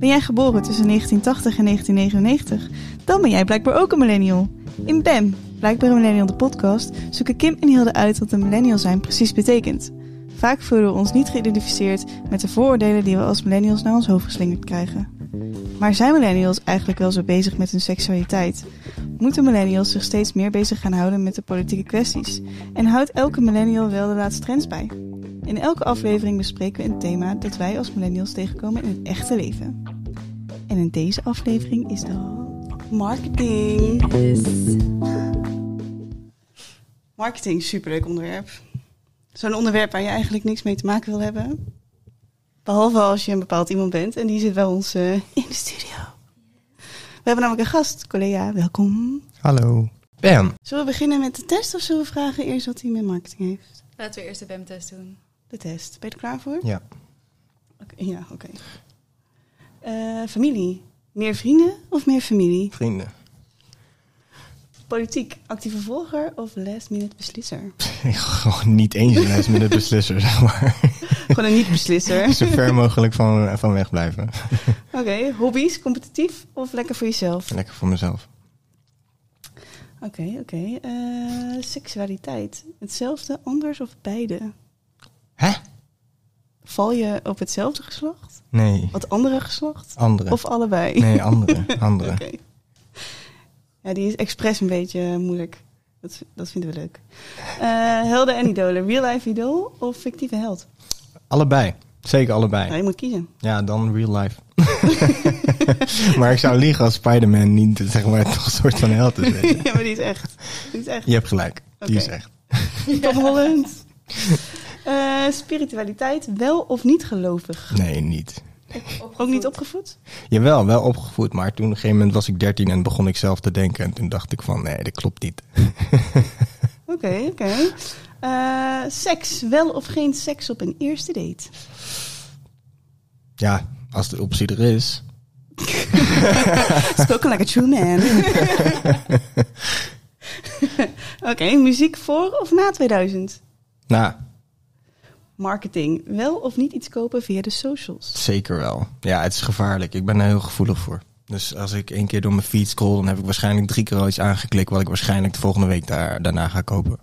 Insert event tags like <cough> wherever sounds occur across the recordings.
Ben jij geboren tussen 1980 en 1999? Dan ben jij blijkbaar ook een millennial. In BAM, Blijkbaar een Millennial de podcast, zoeken Kim en Hilde uit wat een millennial zijn precies betekent. Vaak voelen we ons niet geïdentificeerd met de vooroordelen die we als millennials naar ons hoofd geslingerd krijgen. Maar zijn millennials eigenlijk wel zo bezig met hun seksualiteit? Moeten millennials zich steeds meer bezig gaan houden met de politieke kwesties? En houdt elke millennial wel de laatste trends bij? In elke aflevering bespreken we een thema dat wij als millennials tegenkomen in het echte leven. En in deze aflevering is dat marketing. Marketing, superleuk onderwerp. Zo'n onderwerp waar je eigenlijk niks mee te maken wil hebben. Behalve als je een bepaald iemand bent. En die zit bij ons uh, in de studio. We hebben namelijk een gast. Collega, welkom. Hallo. Bam. Zullen we beginnen met de test of zullen we vragen eerst wat hij met marketing heeft? Laten we eerst de BAM-test doen. De test. Ben je er klaar voor? Ja. Oké, ja, oké. Eh, familie. Meer vrienden of meer familie? Vrienden. Politiek actieve volger of last minute beslisser? <laughs> Gewoon niet eens een last minute beslisser, zeg maar. Gewoon een niet-beslisser. <laughs> Zo ver mogelijk van, van weg blijven. <laughs> Oké, hobby's, competitief of lekker voor jezelf? Lekker voor mezelf. Oké, oké. Eh, seksualiteit. Hetzelfde, anders of beide? Hè? Val je op hetzelfde geslacht? Nee. Wat andere geslacht? Andere. Of allebei? Nee, andere. <laughs> andere. Oké. Ja, die is expres een beetje moeilijk. Dat, dat vinden we leuk. Eh, helden en idolen. Real life idool of fictieve held? Allebei. Zeker allebei. Nou, je moet kiezen. Ja, dan real life. <laughs> maar ik zou liegen als Spider-Man niet, zeg maar, toch een soort van held is. <laughs> ja, maar die is echt. Die is echt. Je hebt gelijk. Die is echt. Tom Holland. Eh, spiritualiteit, wel of niet gelovig? Nee, niet. Ook niet opgevoed? Jawel, wel opgevoed. Maar toen op een gegeven moment was ik 13 en begon ik zelf te denken. En toen dacht ik van, nee, dat klopt niet. <laughs> Oké, oké. Eh, seks, wel of geen seks op een eerste date? Ja, als de optie er is. <laughs> Spoken like a true man. <laughs> Oké, muziek voor of na 2000? Nou, Marketing, wel of niet iets kopen via de socials? zeker wel. Ja, het is gevaarlijk. Ik ben er heel gevoelig voor. Dus als ik één keer door mijn feed scroll, dan heb ik waarschijnlijk drie keer al iets aangeklikt wat ik waarschijnlijk de volgende week daar, daarna ga kopen.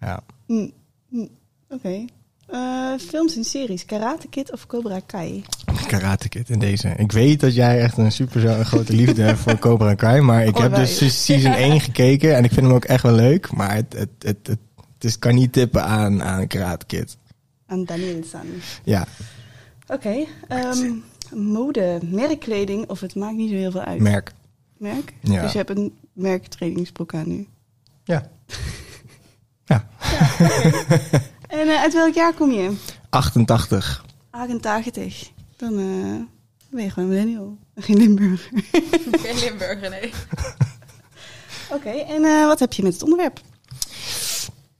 Ja, Hm, hm, Oké. Eh, films en series, Karate Kid of Cobra Kai? Karate Kid in deze. Ik weet dat jij echt een super grote liefde hebt voor Cobra Kai, maar ik heb Allebei. dus se- season 1 gekeken en ik vind hem ook echt wel leuk, maar het, het, het, het, het is, kan niet tippen aan, aan Karate Kid. Aan Daniel-san. Ja, Oké. ehm, mode, merkkleding of het maakt niet zo heel veel uit? merk. Merk? Ja. Dus je hebt een merktrainingsbroek aan nu. Ja. Ja. En eh, uit welk jaar kom je? 88. 88. Dan eh, ben je gewoon millennial. Geen Limburger. <laughs> Geen Limburger, nee. Oké, en eh, wat heb je met het onderwerp?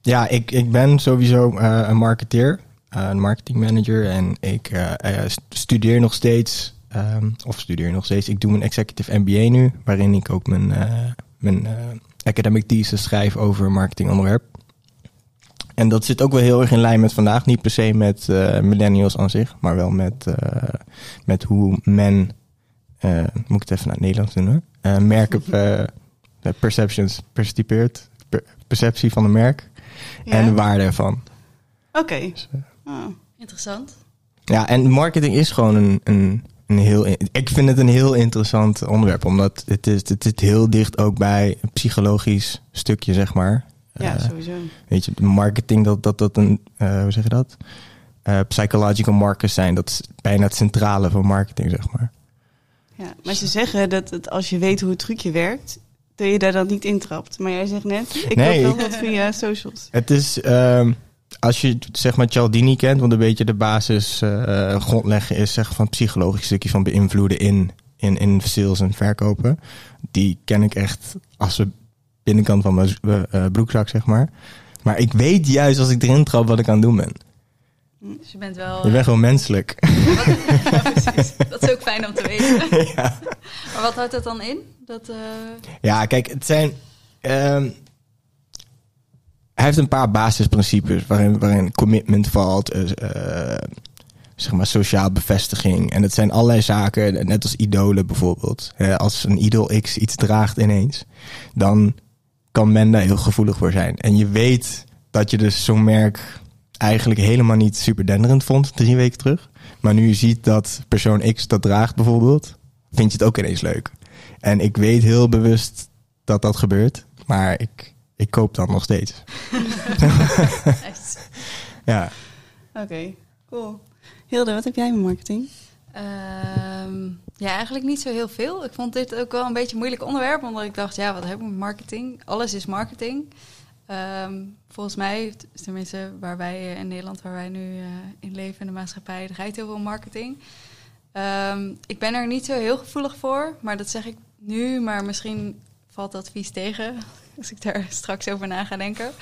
Ja, ik, ik ben sowieso eh, een marketeer, een marketingmanager. En ik eh, eh, studeer nog steeds, ehm, of studeer nog steeds. Ik doe mijn executive MBA nu, waarin ik ook mijn, eh, mijn eh, academic thesis schrijf over marketingonderwerp. En dat zit ook wel heel erg in lijn met vandaag. Niet per se met eh, millennials aan zich, maar wel met, eh, met hoe men, eh, moet ik het even naar het Nederlands doen eh, merken, eh, perceptions percipeert, per- perceptie van een merk Ja? en de waarde ervan. Oké. Ah. Interessant. Ja, en marketing is gewoon een, een, een heel. Ik vind het een heel interessant onderwerp, omdat het, is, het zit heel dicht ook bij een psychologisch stukje, zeg maar. Ja, Eh, sowieso. weet je, marketing, dat dat, dat een. eh, hoe zeg je dat? Eh, psychological markers zijn. Dat is bijna het centrale van marketing, zeg maar. Ja, maar ze zeggen dat het, als je weet hoe het trucje werkt, dat je daar dan niet intrapt. Maar jij zegt net, ik Nee. wel wat via socials. Het is, ehm, als je zeg maar Cialdini kent, want een beetje de basis eh, grondleggen is zeg van het psychologisch stukje van beïnvloeden in, in, in sales en verkopen. Die ken ik echt als de binnenkant van mijn z- eh, broekzak, zeg maar. Maar ik weet juist als ik erin trap wat ik aan het doen ben. Dus je bent wel... Je bent gewoon menselijk. <laughs> ja, precies. Dat is ook fijn om te weten. <laughs> Maar wat houdt dat dan in? Dat, eh, Ja, kijk, het zijn. ehm, hij heeft een paar basisprincipes waarin, waarin commitment valt, eh, eh, zeg maar, sociaal bevestiging. En het zijn allerlei zaken, net als idolen bijvoorbeeld. Als een idol X iets draagt ineens, dan kan men daar heel gevoelig voor zijn. En je weet dat je dus zo'n merk eigenlijk helemaal niet super denderend vond drie weken terug. Maar nu je ziet dat persoon X dat draagt bijvoorbeeld, vind je het ook ineens leuk. En ik weet heel bewust dat dat gebeurt, maar ik, ik koop dat nog steeds. <laughs> ja. Oké, cool. Hilde, wat heb jij met marketing? Ehm, ja, eigenlijk niet zo heel veel. Ik vond dit ook wel een beetje een moeilijk onderwerp, omdat ik dacht, ja, wat heb ik met marketing? Alles is marketing. Ehm, volgens mij, tenminste waar wij in Nederland, waar wij nu uh, in leven in de maatschappij, draait heel veel marketing. Um, ik ben er niet zo heel gevoelig voor, maar dat zeg ik nu, maar misschien valt dat vies tegen als ik daar <laughs> straks over na ga denken.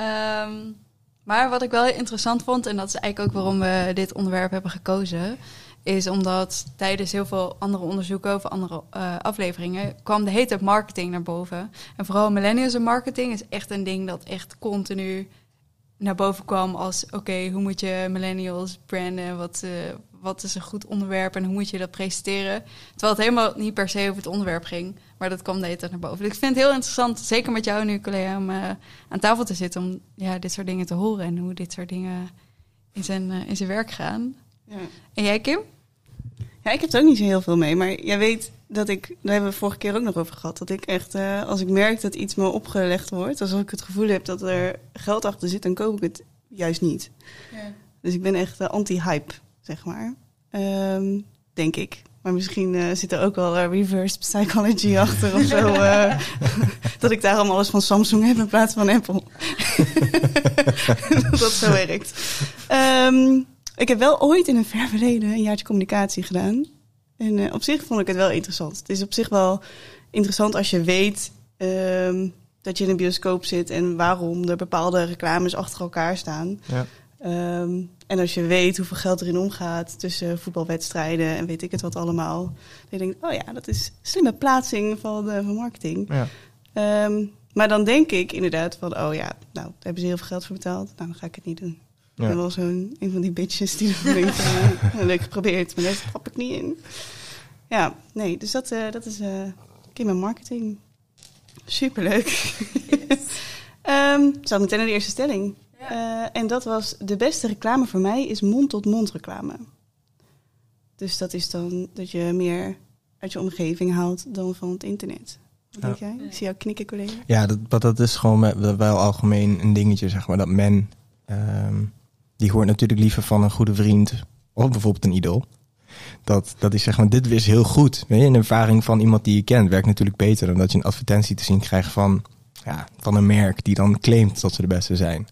Um, maar wat ik wel interessant vond, en dat is eigenlijk ook waarom we dit onderwerp hebben gekozen, is omdat tijdens heel veel andere onderzoeken of andere uh, afleveringen kwam de hete marketing naar boven. En vooral millennials en marketing is echt een ding dat echt continu naar boven kwam als oké, hoe moet je millennials branden? Wat, uh, wat is een goed onderwerp en hoe moet je dat presenteren? Terwijl het helemaal niet per se over het onderwerp ging, maar dat kwam de hele tijd naar boven. Dus ik vind het heel interessant, zeker met jou nu, collega, om uh, aan tafel te zitten om ja, dit soort dingen te horen en hoe dit soort dingen in zijn, uh, in zijn werk gaan. Ja. En jij, Kim? Ja, ik heb er ook niet zo heel veel mee, maar jij weet dat ik, daar hebben we vorige keer ook nog over gehad, dat ik echt, uh, als ik merk dat iets me opgelegd wordt, als ik het gevoel heb dat er geld achter zit, dan koop ik het juist niet. Ja. Dus ik ben echt anti-hype zeg maar. Um, denk ik. Maar misschien uh, zit er ook wel uh, reverse psychology <laughs> achter of zo. Uh, <laughs> dat ik daarom alles van Samsung heb in plaats van Apple. dat <laughs> dat zo werkt. Um, ik heb wel ooit in een ver verleden een jaartje communicatie gedaan. En op zich vond ik het wel interessant. Het is op zich wel interessant als je weet um, dat je in een bioscoop zit en waarom er bepaalde reclames achter elkaar staan. Ja. Um, en als je weet hoeveel geld erin omgaat tussen voetbalwedstrijden en weet ik het wat allemaal. Dan denk ik, oh ja, dat is slimme plaatsing van, de, van marketing. Ja. Um, maar dan denk ik inderdaad van, oh ja, nou, daar hebben ze heel veel geld voor betaald. Nou, dan ga ik het niet doen. Ja. Ik ben wel zo'n een van die bitches die dan <laughs> denkt, uh, leuk geprobeerd, maar daar stap ik niet in. Ja, nee, dus dat, uh, dat is uh, mijn marketing. Superleuk. Yes. um, <laughs> zal meteen naar de eerste stelling. Uh, en dat was de beste reclame voor mij is mond-tot-mond reclame. Dus dat is dan dat je meer uit je omgeving haalt dan van het internet. Wat ja. denk jij? Ik zie jou knikken, collega. Ja, dat, dat is gewoon wel algemeen een dingetje, zeg maar. Dat men, um, die hoort natuurlijk liever van een goede vriend of bijvoorbeeld een idool. Dat, dat is zeg maar, dit is heel goed. Weet je, een ervaring van iemand die je kent werkt natuurlijk beter dan dat je een advertentie te zien krijgt van, ja, van een merk die dan claimt dat ze de beste zijn.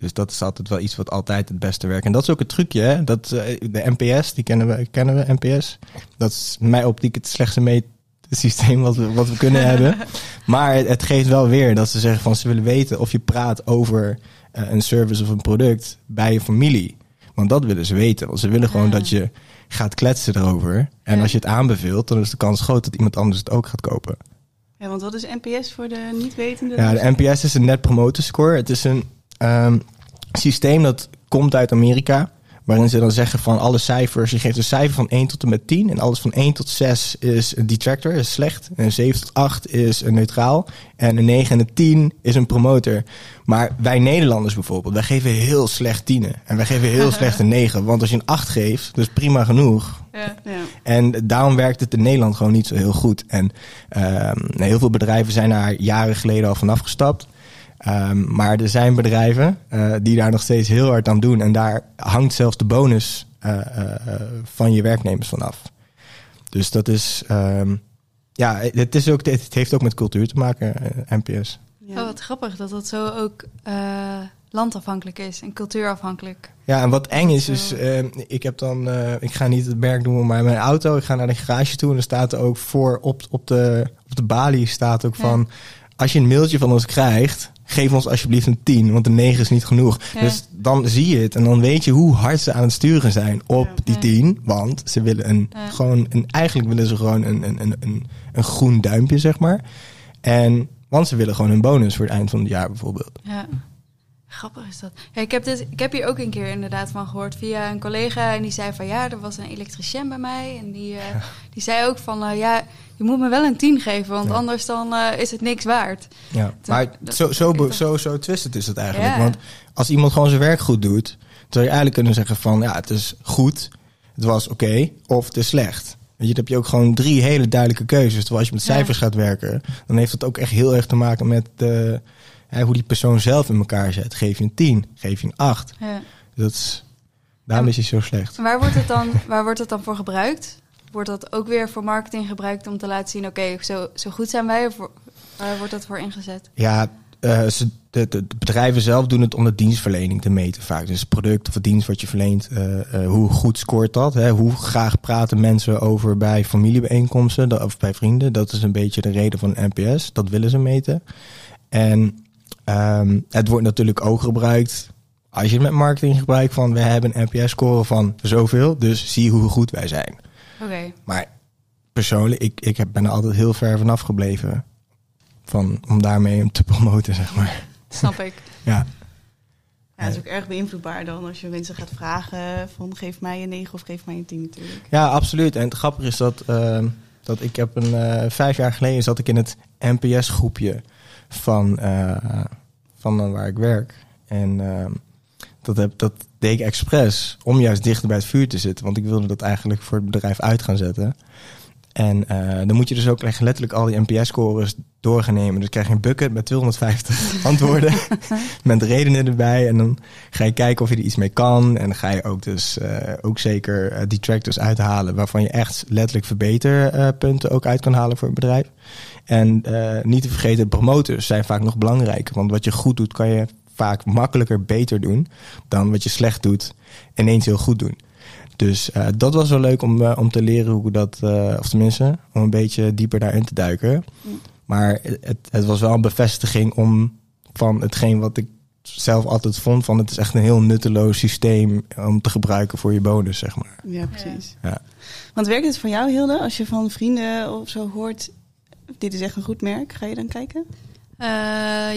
Dus dat is altijd wel iets wat altijd het beste werkt. En dat is ook het trucje, hè? Dat, uh, de NPS, die kennen we, kennen we, NPS. Dat is mijn optiek het slechtste meetsysteem <laughs> wat we, wat we kunnen <laughs> hebben. Maar het, het, geeft wel weer dat ze zeggen van ze willen weten of je praat over uh, een service of een product bij je familie. Want dat willen ze weten. Want ze willen gewoon dat je gaat kletsen erover. En ja. als je het aanbeveelt, dan is de kans groot dat iemand anders het ook gaat kopen. Ja, want wat is NPS voor de niet-wetende? Ja, de NPS is een Net Promoter Score. Het is een um, systeem dat komt uit Amerika. Waarin ze dan zeggen van alle cijfers, je geeft een cijfer van 1 tot en met 10. En alles van 1 tot 6 is een detractor, is slecht. En een 7 tot 8 is een neutraal. En een 9 en een 10 is een promotor. Maar wij Nederlanders bijvoorbeeld, wij geven heel slecht tienen. En wij geven heel <laughs> slecht een 9. Want als je een 8 geeft, dat is prima genoeg. Ja, ja. En daarom werkt het in Nederland gewoon niet zo heel goed. En um, heel veel bedrijven zijn daar jaren geleden al vanaf gestapt. Um, maar er zijn bedrijven uh, die daar nog steeds heel hard aan doen. En daar hangt zelfs de bonus uh, uh, van je werknemers vanaf. Dus dat is. Um, ja, het, is ook, het heeft ook met cultuur te maken, NPS. Ja. Oh, wat grappig dat dat zo ook landafhankelijk is en cultuurafhankelijk. Ja, en wat eng is, is ik heb dan, ik ga niet het merk noemen, maar mijn auto, ik ga naar de garage toe en er staat er ook voor op, op, de, op de balie staat ook ja. van, als je een mailtje van ons krijgt, geef ons alsjeblieft een 10, want een 9 is niet genoeg. Ja. Dus dan zie je het en dan weet je hoe hard ze aan het sturen zijn op ja. die 10. Want ze willen een, gewoon, een, eigenlijk willen ze gewoon een, een, een, een, een groen duimpje, zeg maar. En, want ze willen gewoon een bonus voor het eind van het jaar bijvoorbeeld. Ja. Grappig is dat. Ja, ik, heb dit, ik heb hier ook een keer inderdaad van gehoord via een collega. En die zei van ja, er was een elektricien bij mij. En die, uh, die zei ook van uh, ja, je moet me wel een 10 geven, want ja. anders dan uh, is het niks waard. Ja, Toen, maar zo, zo, zo, zo, zo twisted is het eigenlijk. Want als iemand gewoon zijn werk goed doet, zou je eigenlijk kunnen zeggen van ja, het is goed, het was oké, okay, of het is slecht. Weet je, dan heb je ook gewoon drie hele duidelijke keuzes. Terwijl als je met cijfers gaat werken, dan heeft dat ook echt heel erg te maken met de hè, hoe die persoon zelf in elkaar zet. Geef je een 10, geef je een 8. Ja. Dat is, daarom is hij zo slecht. Waar wordt, het dan, <laughs> waar wordt het dan voor gebruikt? Wordt dat ook weer voor marketing gebruikt om te laten zien... oké, okay, zo, zo goed zijn wij? Of waar wordt dat voor ingezet? Ja, uh, ze, de, de, de, bedrijven zelf doen het om de dienstverlening te meten vaak. Dus het product of het dienst wat je verleent, uh, uh, hoe goed scoort dat? Hè? Hoe graag praten mensen over bij familiebijeenkomsten of bij vrienden? Dat is een beetje de reden van NPS. Dat willen ze meten. En um, het wordt natuurlijk ook gebruikt als je het met marketing gebruikt van we hebben een NPS-score van zoveel, dus zie hoe goed wij zijn. Oké. Okay. Maar persoonlijk, ik, ik ben er altijd heel ver vanaf gebleven van, om daarmee te <laughs> promoten, zeg maar. Snap ik. <laughs> ja. Ja, het is ook erg beïnvloedbaar dan als je mensen gaat vragen van geef mij een 9 of geef mij een 10 natuurlijk. Ja, absoluut. En het grappige is dat, uh, dat ik heb een uh, vijf jaar geleden zat ik in het NPS groepje van, uh, van waar ik werk. En dat, heb, dat deed ik expres om juist dichter bij het vuur te zitten. Want ik wilde dat eigenlijk voor het bedrijf uit gaan zetten. En uh, dan moet je dus ook letterlijk al die NPS-scores doorgaan nemen. Dus krijg je een bucket met 250 <laughs> antwoorden. met redenen erbij. En dan ga je kijken of je er iets mee kan. En dan ga je ook dus uh, ook zeker uh, detractors uithalen. Waarvan je echt letterlijk verbeterpunten ook uit kan halen voor het bedrijf. En niet te vergeten, promotors zijn vaak nog belangrijker. Want wat je goed doet, kan je vaak makkelijker beter doen. Dan wat je slecht doet, ineens heel goed doen. Dus uh, dat was wel leuk om, uh, om te leren hoe dat, uh, of tenminste, om een beetje dieper daarin te duiken. Mm. Maar het, het was wel een bevestiging om van hetgeen wat ik zelf altijd vond, van het is echt een heel nutteloos systeem om te gebruiken voor je bonus, zeg maar. Ja, precies. Ja. Want werkt het voor jou, Hilde, als je van vrienden of zo hoort, dit is echt een goed merk, ga je dan kijken? Uh,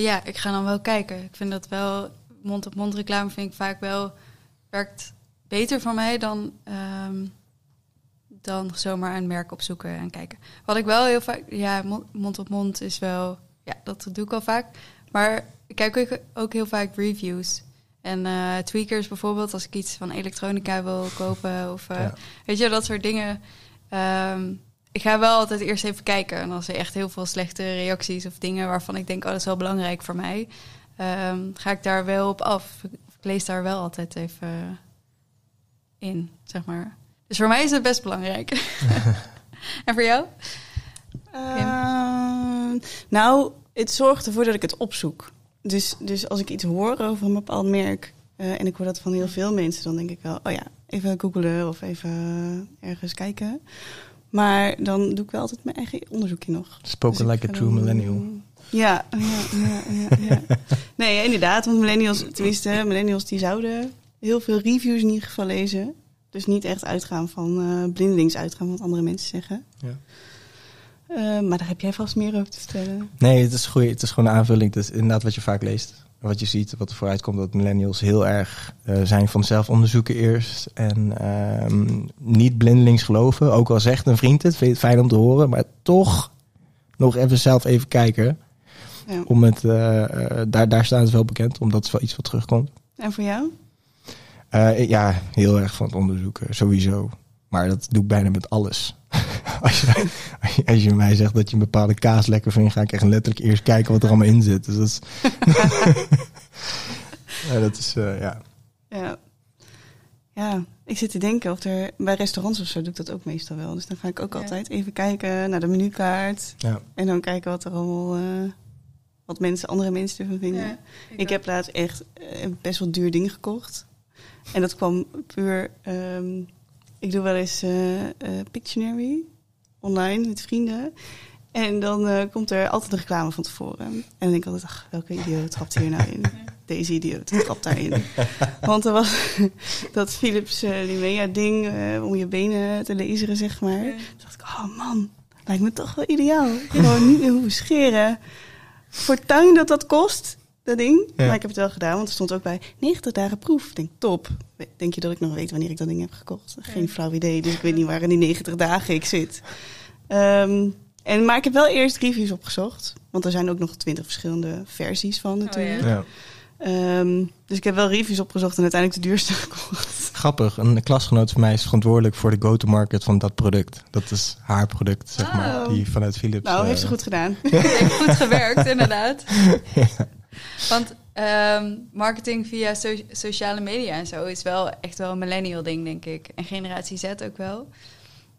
ja, ik ga dan wel kijken. Ik vind dat wel, mond-op-mond reclame vind ik vaak wel, werkt beter voor mij dan, um, dan zomaar een merk opzoeken en kijken. Wat ik wel heel vaak, ja, mond op mond is wel, ja, dat doe ik al vaak. Maar ik kijk ook heel vaak reviews. En uh, tweakers bijvoorbeeld, als ik iets van elektronica wil kopen of uh, ja. weet je, dat soort dingen. Um, ik ga wel altijd eerst even kijken. En als er echt heel veel slechte reacties of dingen waarvan ik denk, oh, dat is wel belangrijk voor mij, um, ga ik daar wel op af. Ik lees daar wel altijd even in, zeg maar. Dus voor mij is het best belangrijk. <laughs> en voor jou? Uh, nou, het zorgt ervoor dat ik het opzoek. Dus, dus als ik iets hoor over een bepaald merk uh, en ik hoor dat van heel veel mensen, dan denk ik wel, oh ja, even googlen of even ergens kijken. Maar dan doe ik wel altijd mijn eigen onderzoekje nog. Spoken dus like a true dan, millennial. Ja, ja, ja, ja, ja. <laughs> nee, inderdaad, want millennials, tenminste, millennials die zouden heel veel reviews in ieder geval lezen. Dus niet echt uitgaan van uh, blindelings uitgaan van wat andere mensen zeggen. Ja. Uh, maar daar heb jij vast meer over te stellen. Nee, het is, goed, het is gewoon een aanvulling. Het is inderdaad wat je vaak leest. Wat je ziet, wat er vooruit komt, dat millennials heel erg uh, zijn van zelf onderzoeken eerst. En uh, niet blindelings geloven. Ook al zegt een vriend het, vind je het fijn om te horen. Maar toch nog even zelf even kijken. Ja. Om het, daar, daar staan ze wel bekend, omdat het wel iets wat terugkomt. En voor jou? Uh, ja, heel erg van het onderzoeken, sowieso. Maar dat doe ik bijna met alles. <laughs> als, je, als je mij zegt dat je een bepaalde kaas lekker vindt, ga ik echt letterlijk eerst kijken wat er allemaal in zit. Dus dat is. <laughs> ja, dat is, uh, ja. ja. Ja, ik zit te denken of er bij restaurants of zo doe ik dat ook meestal wel. Dus dan ga ik ook ja. altijd even kijken naar de menukaart. Ja. En dan kijken wat er allemaal. Uh, wat mensen, andere mensen ervan vinden. Ja, ik, ik heb laatst echt uh, best wel duur ding gekocht. En dat kwam puur. Um, ik doe wel eens uh, uh, Pictionary online met vrienden. En dan uh, komt er altijd een reclame van tevoren. En dan denk ik altijd, ach, welke idioot trapt hier nou in? Deze idioot trapt daarin. <laughs> Want er was <laughs> dat Philips uh, Limea ding uh, om je benen te lezen, zeg maar. Toen dacht ik, oh man, lijkt me toch wel ideaal. Gewoon niet meer hoeven scheren. Fortuin dat dat kost, dat ding. Ja. Maar ik heb het wel gedaan, want er stond ook bij 90 dagen proef. Ik denk, top. Denk je dat ik nog weet wanneer ik dat ding heb gekocht? Geen flauw idee, dus ik weet niet waar in die 90 dagen ik zit. Ehm, en, maar ik heb wel eerst reviews opgezocht. Want er zijn ook nog 20 verschillende versies van natuurlijk. ja. Ja. Ehm, dus ik heb wel reviews opgezocht en uiteindelijk de duurste <laughs> gekocht. Grappig, een klasgenoot van mij is verantwoordelijk voor de go-to-market van dat product. Dat is haar product, zeg maar, Oh. die vanuit Philips... Nou, eh, heeft ze goed gedaan. Heeft goed gewerkt, inderdaad. <laughs> Want ehm, marketing via so- sociale media en zo is wel echt wel een millennial ding, denk ik. En generatie Z ook wel.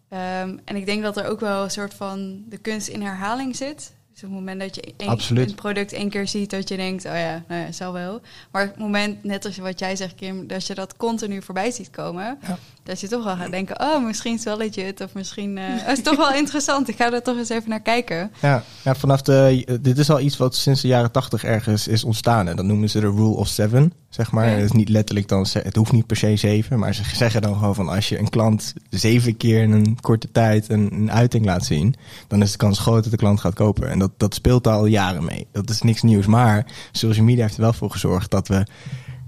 Ehm, en ik denk dat er ook wel een soort van de kunst in herhaling zit. Dus op het moment dat je een product één keer ziet, dat je denkt, oh ja, nou ja, zal wel. Maar op het moment, net als wat jij zegt, Kim, dat je dat continu voorbij ziet komen, Ja. Dat je toch wel gaat denken, oh, misschien is het legit, of misschien eh, <laughs> het is toch wel interessant. Ik ga er toch eens even naar kijken. Ja, ja vanaf de, dit is al iets wat sinds de jaren tachtig ergens is ontstaan. En dat noemen ze de Rule of Seven, zeg maar. Het is niet letterlijk dan, het hoeft niet per se zeven. Maar ze zeggen dan gewoon van als je een klant zeven keer in een korte tijd een, een uiting laat zien. Dan is de kans groot dat de klant gaat kopen. En dat, dat speelt al jaren mee. Dat is niks nieuws. Maar social media heeft er wel voor gezorgd dat we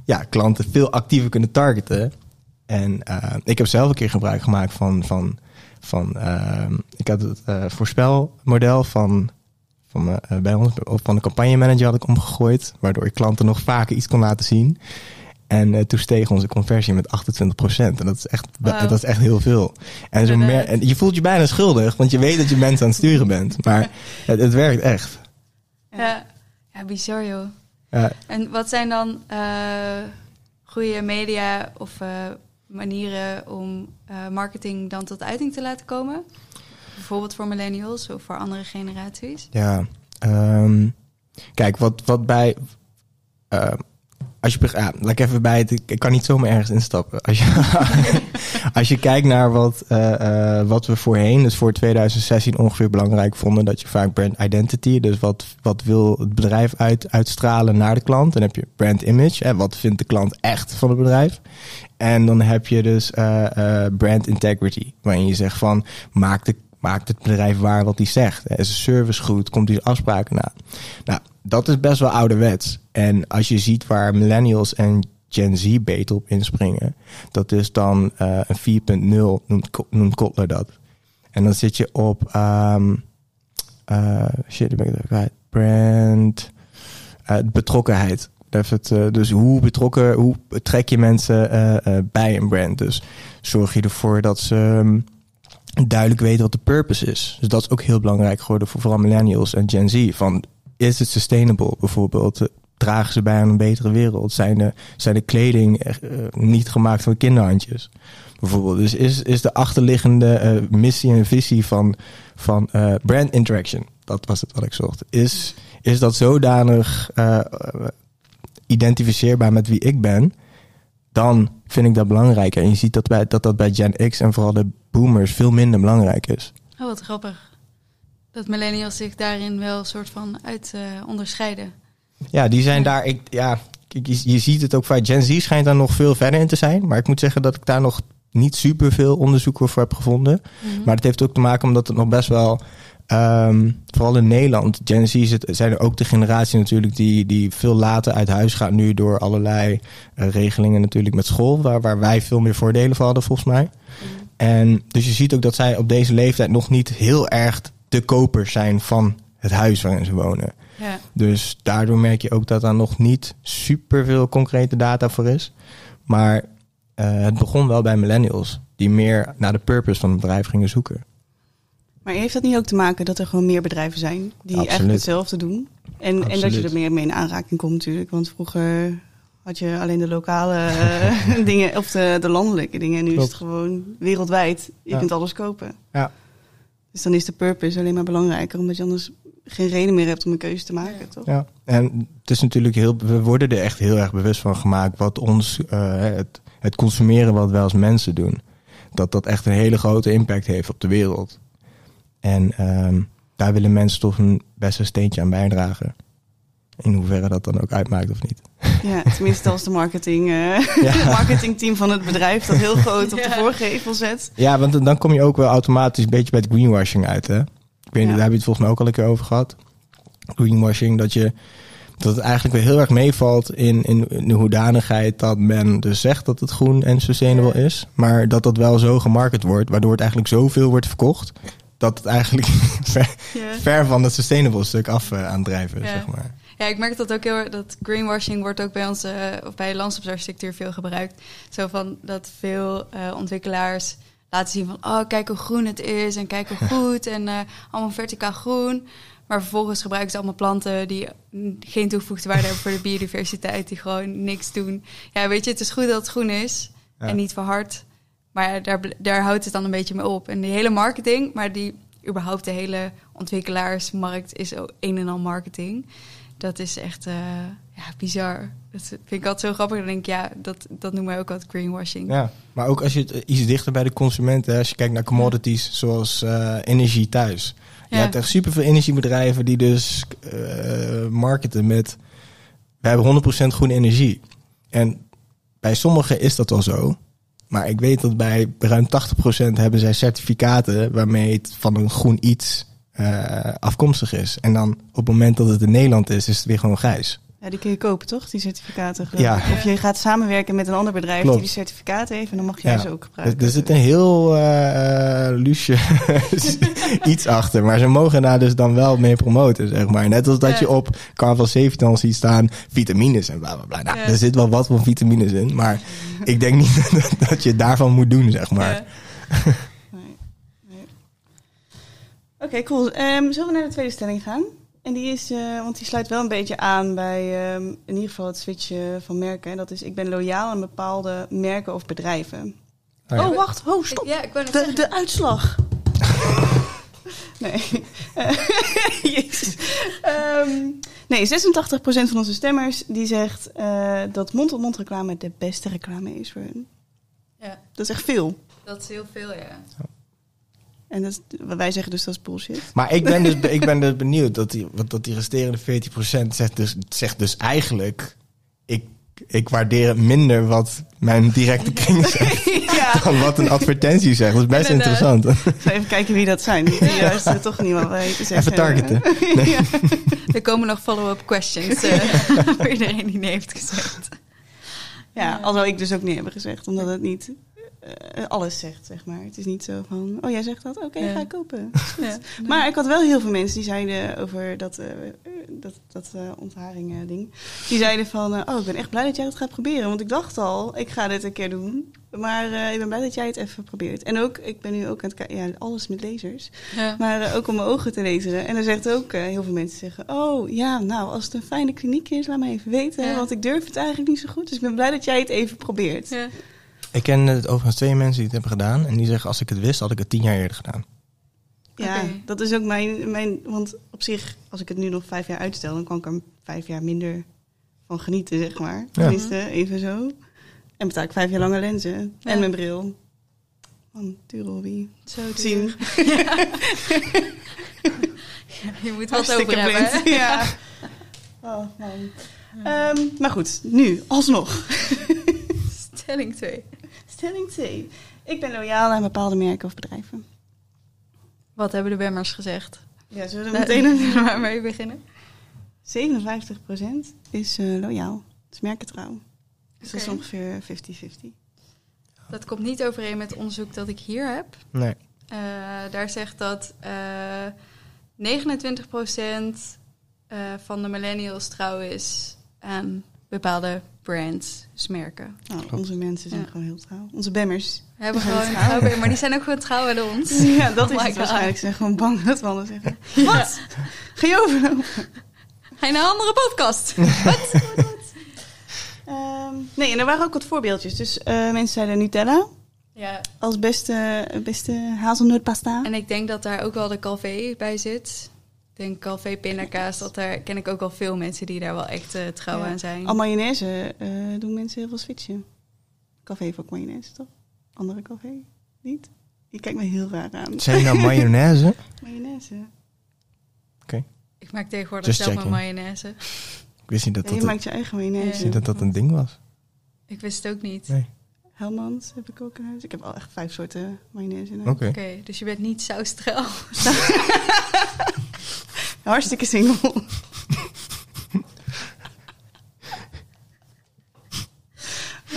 ja, klanten veel actiever kunnen targeten. En eh, ik heb zelf een keer gebruik gemaakt van, van, van eh, ik had het eh, voorspelmodel van, van eh, bij ons, van de campagnemanager had ik omgegooid, waardoor ik klanten nog vaker iets kon laten zien. En toen steeg onze conversie met 28% En dat is echt, dat is echt heel veel. En, zo mer- en je voelt je bijna schuldig, want je weet dat je mensen aan het sturen bent. Maar <laughs> het, het werkt echt. Ja, ja bizar joh. Ja, En wat zijn dan goede media of manieren om eh, marketing dan tot uiting te laten komen? Bijvoorbeeld voor millennials of voor andere generaties? Ja, ehm, kijk, wat, wat bij. eh, als je, ja, laat ik even bij het. Ik kan niet zomaar ergens instappen. Als je, <laughs> als je kijkt naar wat, eh, eh, wat we voorheen, dus voor 2016 ongeveer belangrijk vonden, dat je vaak brand identity, dus wat, wat wil het bedrijf uit, uitstralen naar de klant. Dan heb je brand image, hè, wat vindt de klant echt van het bedrijf. En dan heb je dus eh, brand integrity, waarin je zegt van de maakt het bedrijf waar wat hij zegt? Is de service goed? Komt hij afspraken na? Nou, dat is best wel ouderwets. En als je ziet waar millennials en Gen Z beter op inspringen, dat is dan eh, een 4.0, noemt, noemt Kotler dat. En dan zit je op, ehm eh, shit, daar ben ik kwijt. Brand, eh, betrokkenheid. Dus hoe betrokken, hoe trek je mensen bij een brand? Dus zorg je ervoor dat ze ehm, duidelijk weten wat de purpose is. Dus dat is ook heel belangrijk geworden voor vooral millennials en Gen Z. Van, is het sustainable bijvoorbeeld? Eh, Dragen ze bij aan een betere wereld? Zijn de, zijn de kleding echt, eh, niet gemaakt van kinderhandjes? Bijvoorbeeld. Dus is, is de achterliggende eh, missie en visie van, van eh, brand interaction, dat was het wat ik zocht, is, is dat zodanig eh, eh, identificeerbaar met wie ik ben, dan vind ik dat belangrijk. En je ziet dat, bij, dat dat bij Gen X en vooral de boomers veel minder belangrijk is. Oh, wat grappig. Dat millennials zich daarin wel een soort van uit eh, onderscheiden. Ja, die zijn daar. Ik, ja, je, je ziet het ook vaak. Gen Z schijnt daar nog veel verder in te zijn. Maar ik moet zeggen dat ik daar nog niet super veel onderzoek voor heb gevonden. Mhm. Maar het heeft ook te maken omdat het nog best wel. ehm, vooral in Nederland, Gen Z zit- zijn er ook de generatie natuurlijk die, die veel later uit huis gaat nu door allerlei eh, regelingen natuurlijk met school, waar, waar wij veel meer voordelen van hadden volgens mij. Mhm. En dus je ziet ook dat zij op deze leeftijd nog niet heel erg de kopers zijn van het huis waarin ze wonen. Ja. Dus daardoor merk je ook dat daar nog niet super veel concrete data voor is. Maar eh, het begon wel bij millennials, die meer naar de purpose van het bedrijf gingen zoeken. Maar heeft dat niet ook te maken dat er gewoon meer bedrijven zijn die Absoluut. eigenlijk hetzelfde doen? En, en dat je er meer mee in aanraking komt natuurlijk. Want vroeger had je alleen de lokale <laughs> eh, dingen of de, de landelijke dingen. En nu is het gewoon wereldwijd. Je Ja. kunt alles kopen. Ja. Dus dan is de purpose alleen maar belangrijker. Omdat je anders geen reden meer hebt om een keuze te maken, Ja. toch? Ja, en het is natuurlijk heel, we worden er echt heel erg bewust van gemaakt wat ons, eh, het, het consumeren wat wij als mensen doen, dat dat echt een hele grote impact heeft op de wereld. En ehm, daar willen mensen toch een beste steentje aan bijdragen. In hoeverre dat dan ook uitmaakt of niet. Ja, tenminste als de marketing, eh <laughs> Ja. marketingteam van het bedrijf dat heel groot op de Ja. voorgevel zet. Ja, want dan kom je ook wel automatisch een beetje bij het greenwashing uit, hè? Weet niet, daar heb je het volgens mij ook al een keer over gehad. Greenwashing, dat je dat het eigenlijk weer heel erg meevalt in, in, in de hoedanigheid dat men dus zegt dat het groen en sustainable is. Maar dat dat wel zo gemarket wordt, waardoor het eigenlijk zoveel wordt verkocht. Dat het eigenlijk <laughs> ver, van het sustainable stuk af eh, aan drijven zeg maar. Ja, ik merk dat ook heel erg. Dat greenwashing wordt ook bij ons, eh, of bij landschapsarchitectuur veel gebruikt. Zo van dat veel eh, ontwikkelaars laten zien van, oh kijk hoe groen het is en kijk hoe <laughs> goed en eh, allemaal verticaal groen. Maar vervolgens gebruiken ze allemaal planten die geen toegevoegde waarde hebben voor de biodiversiteit, die gewoon niks doen. Ja, weet je, het is goed dat het groen is Ja. en niet verhard. Maar daar, daar houdt het dan een beetje mee op. En die hele marketing, maar die überhaupt de hele ontwikkelaarsmarkt is ook een en al marketing. Dat is echt eh, ja, bizar. Dat vind ik altijd zo grappig. Dan denk ik, ja, dat, dat noemen wij ook altijd greenwashing. Ja, maar ook als je het iets dichter bij de consument, hè, als je kijkt naar commodities zoals eh, energie thuis. Je hebt echt superveel energiebedrijven die dus eh, marketen met... We hebben 100% groene energie. En bij sommigen is dat wel zo. Maar ik weet dat bij ruim 80% hebben zij certificaten waarmee het van een groen iets eh, afkomstig is. En dan op het moment dat het in Nederland is, is het weer gewoon grijs. Ja, die kun je kopen, toch? Die certificaten. Ja. Of je gaat samenwerken met een ander bedrijf Klopt. die die certificaten heeft en dan mag jij Ja. ze ook Er, gebruiken. er zit een heel eh eh, luusje <laughs> iets achter. Maar ze mogen daar dus dan wel mee promoten, zeg maar. Net als dat Ja. je op Carvel 7 dan ziet staan vitamines en bla bla bla. Nou, Ja. er zit wel wat van vitamines in. Maar <laughs> ik denk niet <laughs> dat, dat je daarvan moet doen, zeg maar. Nee. Oké, cool. Ehm, zullen we naar de tweede stelling gaan? En die is, eh, want die sluit wel een beetje aan bij ehm, in ieder geval het switchen van merken. En dat is, ik ben loyaal aan bepaalde merken of bedrijven. Oh ja. Oh, wacht. Oh, stop. Ja, ik net De, uitslag. nee. <laughs> Jezus. Ehm, nee, 86% van onze stemmers die zegt eh, dat mond-tot-mond reclame de beste reclame is voor hun. Ja, Dat is echt veel. dat is heel veel, ja. En dat is, wij zeggen dus dat is bullshit. Maar ik ben dus, ik ben dus benieuwd dat die, wat- dat die resterende 40% zegt dus, zegt dus eigenlijk... Ik, ik waardeer het minder wat mijn directe kring <laughs> zegt ja. dan wat een advertentie zegt. Dat is best interessant. Even kijken wie dat zijn. Die luisteren toch niet wat wij te zeggen Even targeten. hebben. ja. <laughs> Er komen nog follow-up questions eh, <laughs> voor iedereen die nee heeft gezegd. ja, alhoewel ik dus ook niet hebben gezegd, omdat het niet eh, alles zegt, zeg maar. Het is niet zo van, oh jij zegt dat, oké, Ja. ga ik kopen. <laughs> Ja. <laughs> Maar ik had wel heel veel mensen die zeiden over dat, eh dat, dat eh ontharing ding. Die zeiden van, eh, oh ik ben echt blij dat jij dat gaat proberen. Want ik dacht al, ik ga dit een keer doen. Maar eh, ik ben blij dat jij het even probeert. En ook, ik ben nu ook aan het kijken, ja, alles met lasers. Ja. Maar eh, ook om mijn ogen te lezen. En dan zegt ook eh, heel veel mensen zeggen: Oh ja, nou, als het een fijne kliniek is, laat me even weten. Want ik durf het eigenlijk niet zo goed. Dus ik ben blij dat jij het even probeert. Ja. Ik ken het overigens twee mensen die het hebben gedaan. En die zeggen, als ik het wist, had ik het tien jaar eerder gedaan. Ja, dat is ook mijn, mijn. Want op zich, als ik het nu nog vijf jaar uitstel, dan kan ik er vijf jaar minder van genieten, zeg maar. Ja. Tenminste, even zo. En betaal ik vijf jaar langer lenzen. Ja. En mijn bril. Man, dure hobby. Zo duur. Zien. <laughs> Je moet wat Hartstikke over hebben. blind. Ja. Oh, man. Ehm, maar goed, nu, alsnog. <laughs> Stelling 2. Stelling 2. Ik ben loyaal aan bepaalde merken of bedrijven. Wat hebben de Bemmers gezegd? Ja, zullen we meteen moeten we een... <laughs> maar mee beginnen. 57% is eh, loyaal. Dat is merkentrouw. Dus dat is ongeveer 50-50. Dat komt niet overeen met onderzoek dat ik hier heb. Nee. Eh, daar zegt dat eh 29% eh, van de millennials trouw is aan bepaalde brands, dus merken. Nou, Klopt. onze mensen zijn Ja. gewoon heel trouw. Onze bemmers. We hebben gewoon trouw. trouw bij- maar die zijn ook gewoon trouw aan ons. <laughs> Ja, dat Oh is my het waarschijnlijk. Ze zijn gewoon bang dat we anders zeggen. <laughs> Wat? Ga je overlopen? Ga je naar een andere podcast? <laughs> Ehm, nee, en er waren ook wat voorbeeldjes. Dus eh, mensen zeiden Nutella ja, als beste, beste hazelnootpasta. en ik denk dat daar ook wel de Calvé bij zit. Ik denk Calvé pindakaas, dat daar ken ik ook wel veel mensen die daar wel echt eh, trouw Ja. aan zijn. Al mayonaise eh, doen mensen heel veel switchen. Café heeft ook mayonaise, toch? Andere café? Niet? Je kijkt me heel raar aan. Zijn nou <laughs> mayonaise? Mayonaise. Ik maak tegenwoordig Just zelf mijn checking. mayonaise. Ik wist niet dat Ja, dat, je maakt je eigen Ja. ik mayonaise. wist niet dat, dat een ding was. Ik wist het ook niet. Nee. Helmans heb ik ook in huis. Ik heb al echt vijf soorten mayonaise in huis. Oké, dus je bent niet saustrel. <laughs> Nou, hartstikke single. <laughs>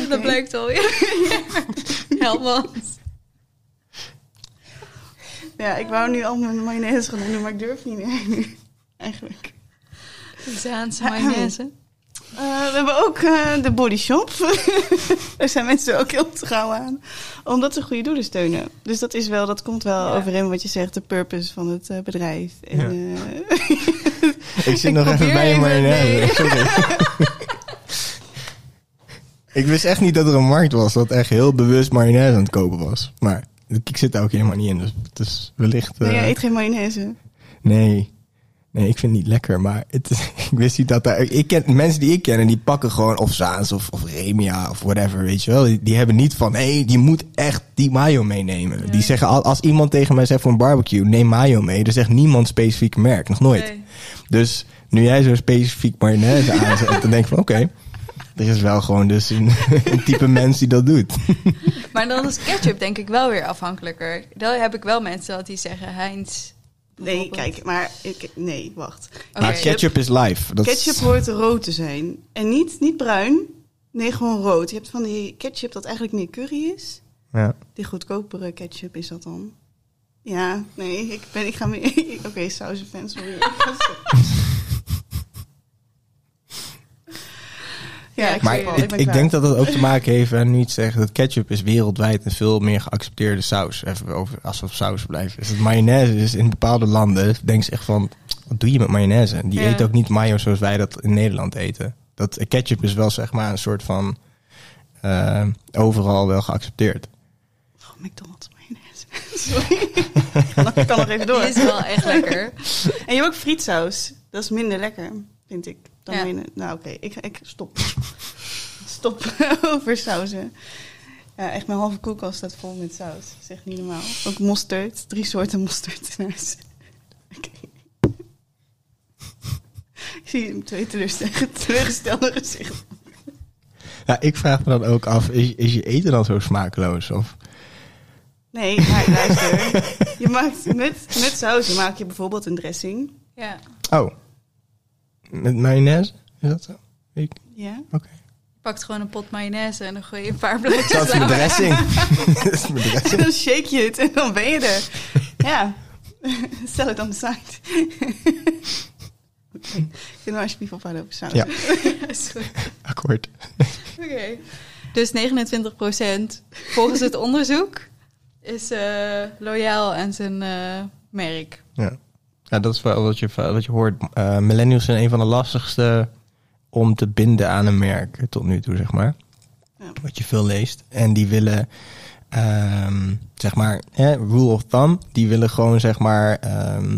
Dat blijkt al. <laughs> Helmans. Ja, ik wou nu al mijn mayonaise gaan doen, maar ik durf niet meer nu. Eigenlijk. Zaanse mayonaise. Eh, we hebben ook eh, de Body Shop. <laughs> Daar zijn mensen ook heel trouw aan. Omdat ze goede doelen steunen. Dus dat is wel, dat komt wel Ja. overeen met wat je zegt, de purpose van het eh, bedrijf. En, Ja. <laughs> Ik zit Ik nog even bij je mayonaise. nee. <laughs> Sorry. ik wist echt niet dat er een markt was dat echt heel bewust mayonaise aan het kopen was. Maar ik zit daar ook helemaal niet in. Dus wellicht... nee, jij eet geen mayonaise. Nee. Nee, ik vind het niet lekker, maar het, <laughs> ik wist niet dat daar... Ik ken, mensen die ik ken, en die pakken gewoon of Zaans of, of Remia of whatever, weet je wel. Die, die hebben niet van, hé, hey, je moet echt die mayo meenemen. Nee. Die zeggen, al- als iemand tegen mij zegt voor een barbecue, neem mayo mee. Dan zegt niemand specifiek merk, nog nooit. Nee. Dus nu jij zo specifiek mayonaise aanzet, dan denk ik van, oké. er is wel gewoon dus een, <laughs> een type mens die dat doet. <laughs> Maar dan is ketchup denk ik wel weer afhankelijker. Dan heb ik wel mensen dat die zeggen Heinz. Nee, kijk, maar ik, nee, wacht. Maar ketchup is live. Dat is- Ketchup hoort rood te zijn. En niet, niet bruin. Nee, gewoon rood. Je hebt van die ketchup dat eigenlijk meer curry is. Ja. Die goedkopere ketchup is dat dan. Ja, nee, ik, ben, ik ga meer... <laughs> Oké, sausenfan, sorry. <laughs> Ik ga stoppen. Ja, ik, Maar ik, ben ik klaar. denk dat dat ook te maken heeft, en nu iets zeggen, dat ketchup is wereldwijd een veel meer geaccepteerde saus. Even over, als we op saus blijven. Is het mayonaise is in bepaalde landen, denk ze echt van, wat doe je met mayonaise? Die Ja. eten ook niet mayo zoals wij dat in Nederland eten. Dat ketchup is wel zeg maar een soort van eh, overal wel geaccepteerd. Oh, McDonald's mayonaise. <laughs> Sorry. ik, kan nog, ik kan nog even door. Die is wel echt lekker. En je hebt ook frietsaus. Dat is minder lekker, vind ik. Dan Ja. mayo- Nou, oké. Ik, ik stop. <laughs> stop <laughs> over sauzen. Ja, echt mijn halve koelkast staat vol met saus. Dat is echt niet normaal. Ook mosterd. Drie soorten mosterd in huis. <laughs> Oké. Ik zie twee teleurste- teleurgestelde gezichten. Ja, ik vraag me dan ook af, is, is je eten dan zo smakeloos? Of? Nee, maar luister. Je maakt met, met sauzen maak je bijvoorbeeld een dressing. Ja. Oh, met mayonaise? Is dat zo? Ik- Ja. Oké. Je pakt gewoon een pot mayonaise en dan gooi je een paar blaadjes <laughs> Dat is mijn dressing. dat is mijn dressing. En dan shake je het en dan ben je er. Ja. <laughs> Stel het on the side. Oké. Kunnen we alsjeblieft ophouden over saus? Ja. <laughs> Is goed. Akkoord. Oké. Dus 29% volgens het onderzoek is eh, loyaal aan zijn eh, merk. Ja. Ja, dat is wel wat je, wat je hoort. Eh, millennials zijn een van de lastigste om te binden aan een merk tot nu toe, zeg maar. Ja. Wat je veel leest. En die willen, ehm, zeg maar, hè, rule of thumb, die willen gewoon, zeg maar, ehm,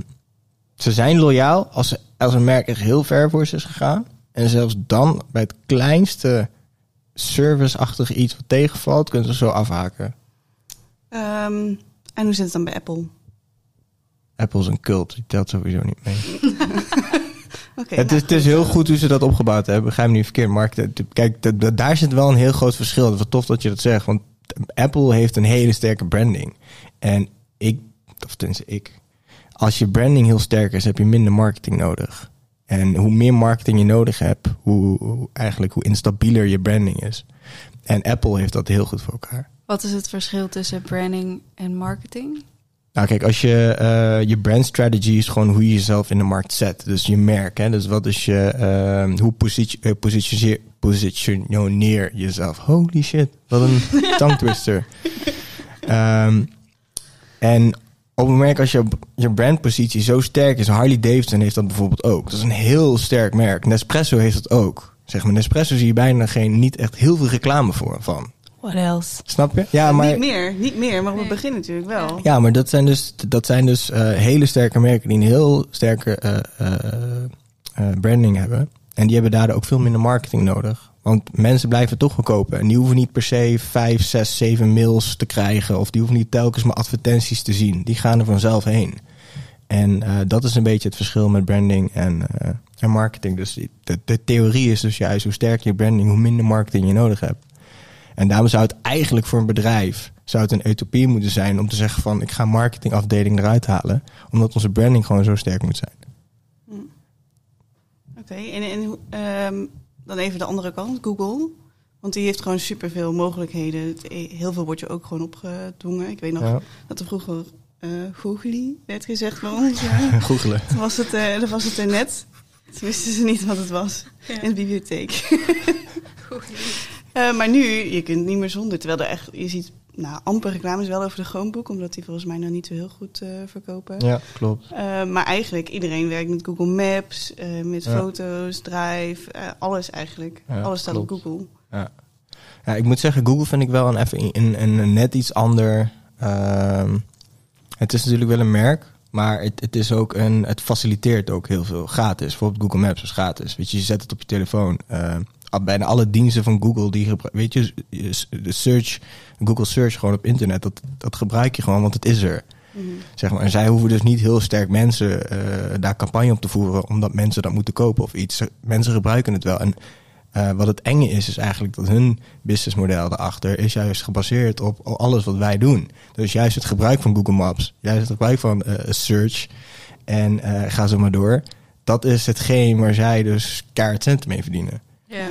ze zijn loyaal als, ze- als een merk echt heel ver voor ze is gegaan. En zelfs dan, bij het kleinste serviceachtige iets wat tegenvalt, kunnen ze zo afhaken. Ehm, en hoe zit het dan bij Apple? Apple is een cult, die telt sowieso niet mee. <laughs> Oké. het, nou, is, het is heel goed hoe ze dat opgebouwd hebben. Begrijp me niet verkeerd. De- kijk, daar zit wel een heel groot verschil. Het is wel tof dat je dat zegt. Want Apple heeft een hele sterke branding. En ik, of tenminste ik. Als je branding heel sterk is, heb je minder marketing nodig. En hoe meer marketing je nodig hebt, hoe, hoe eigenlijk hoe instabieler je branding is. En Apple heeft dat heel goed voor elkaar. Wat is het verschil tussen branding en marketing? Nou, kijk, als je eh, je brand strategy is gewoon hoe je jezelf in de markt zet. Dus je merk, hè. Dus wat is je, eh, hoe positie, eh, positioneer, positioneer jezelf. Holy shit, wat een <laughs> tongue twister. Ehm, en op het merk als je, je brandpositie zo sterk is, Harley Davidson heeft dat bijvoorbeeld ook. Dat is een heel sterk merk. Nespresso heeft dat ook. Zeg maar, Nespresso zie je bijna geen, niet echt heel veel reclame voor van. What else? Snap je? Ja, maar... Niet meer, niet meer, maar op het Nee. begin natuurlijk wel. Ja, maar dat zijn dus, dat zijn dus eh, hele sterke merken die een heel sterke eh, eh, eh, branding hebben. En die hebben daardoor ook veel minder marketing nodig. Want mensen blijven toch wel kopen. En die hoeven niet per se vijf, zes, zeven mails te krijgen. Of die hoeven niet telkens maar advertenties te zien. Die gaan er vanzelf heen. En eh, dat is een beetje het verschil met branding en, eh, en marketing. Dus de, de theorie is dus juist hoe sterker je branding, hoe minder marketing je nodig hebt. En daarom zou het eigenlijk voor een bedrijf zou het een utopie moeten zijn om te zeggen van ik ga marketingafdeling eruit halen, omdat onze branding gewoon zo sterk moet zijn. Oké, en, en ehm, dan even de andere kant, Google. Want die heeft gewoon superveel mogelijkheden. Het- Heel veel wordt je ook gewoon opgedwongen. Ik weet nog Ja. dat er vroeger eh Google werd gezegd bij <laughs> ons. Ja. Googelen. Toen was het, eh, was het er net. Toen wisten ze niet wat het was. In de bibliotheek. <laughs> <laughs> Eh, maar nu, je kunt niet meer zonder. Terwijl er echt, je ziet nou, amper reclames wel over de Chromebook. Omdat die volgens mij nog niet zo heel goed eh, verkopen. Ja, klopt. Eh, maar eigenlijk, iedereen werkt met Google Maps, met Ja. foto's, Drive, alles eigenlijk. Ja, alles staat klopt. op Google. Ja, ik moet zeggen, Google vind ik wel een, even een, een, een net iets ander. ehm, het is natuurlijk wel een merk, maar het, het is ook een. Het faciliteert ook heel veel gratis. Bijvoorbeeld Google Maps is gratis. Weet je, je zet het op je telefoon. Eh, al- bijna alle diensten van Google die weet je, de search, Google Search gewoon op internet, dat, dat gebruik je gewoon, want het is er. Mhm. Zeg maar. En zij hoeven dus niet heel sterk mensen eh, daar campagne op te voeren, omdat mensen dat moeten kopen of iets. Mensen gebruiken het wel. En eh, wat het enge is, is eigenlijk dat hun businessmodel erachter is juist gebaseerd op alles wat wij doen. Dus juist het gebruik van Google Maps, juist het gebruik van eh, search en ga zo maar door. Dat is hetgeen waar zij dus kaart centen mee verdienen. Ja.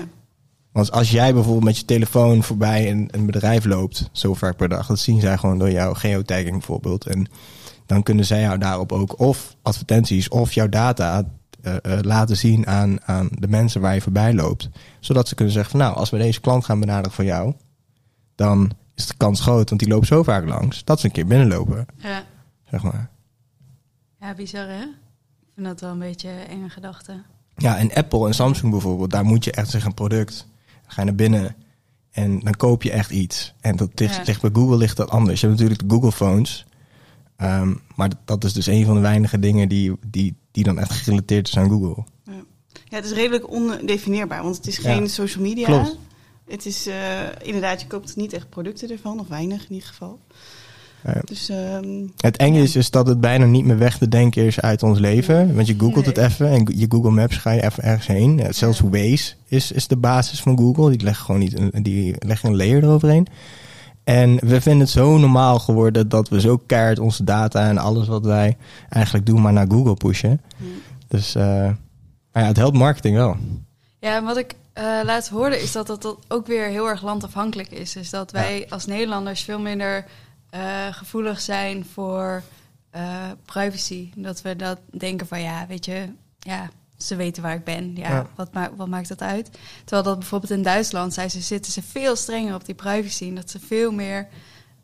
Want als jij bijvoorbeeld met je telefoon voorbij een, een bedrijf loopt, zo vaak per dag, dat zien zij gewoon door jouw geotagging bijvoorbeeld. En dan kunnen zij jou daarop ook of advertenties of jouw data eh, eh, laten zien aan, aan de mensen waar je voorbij loopt. Zodat ze kunnen zeggen van nou, als we deze klant gaan benaderen voor jou, dan is de kans groot, want die loopt zo vaak langs, dat ze een keer binnenlopen, Ja. zeg maar. ja, bizar hè? Ik vind dat wel een beetje een enge gedachte. Ja, en Apple en Samsung bijvoorbeeld, daar moet je echt zeggen een product. Dan ga je naar binnen en dan koop je echt iets. En dat ligt, Ja. ligt bij Google ligt dat anders. Je hebt natuurlijk de Google phones. Ehm, maar dat, dat is dus een van de weinige dingen die, die, die dan echt gerelateerd is aan Google. Ja, het is redelijk ondefinieerbaar, want het is Ja. geen social media. Klopt. Het is eh, inderdaad, je koopt niet echt producten ervan, of weinig in ieder geval. Ja. Dus ehm, Het enge is, is dat het bijna niet meer weg te denken is uit ons leven. Want je googelt het even en je Google Maps ga je even ergens heen. Zelfs. Waze is, is de basis van Google. Die leggen gewoon niet een, die leggen een layer eroverheen. En we vinden het zo normaal geworden dat we zo keihard onze data en alles wat wij eigenlijk doen, maar naar Google pushen. Dus eh, maar ja, het helpt marketing wel. Ja, en wat ik eh, laatst hoorde is dat dat, dat ook weer heel erg landafhankelijk is. Dus dat wij als Nederlanders veel minder eh, gevoelig zijn voor eh, privacy. Dat we dat denken van ja, weet je, ja, ze weten waar ik ben. Ja, Ja. Wat, ma wat maakt dat uit? Terwijl dat bijvoorbeeld in Duitsland zijn ze, zitten ze veel strenger op die privacy. En dat ze veel meer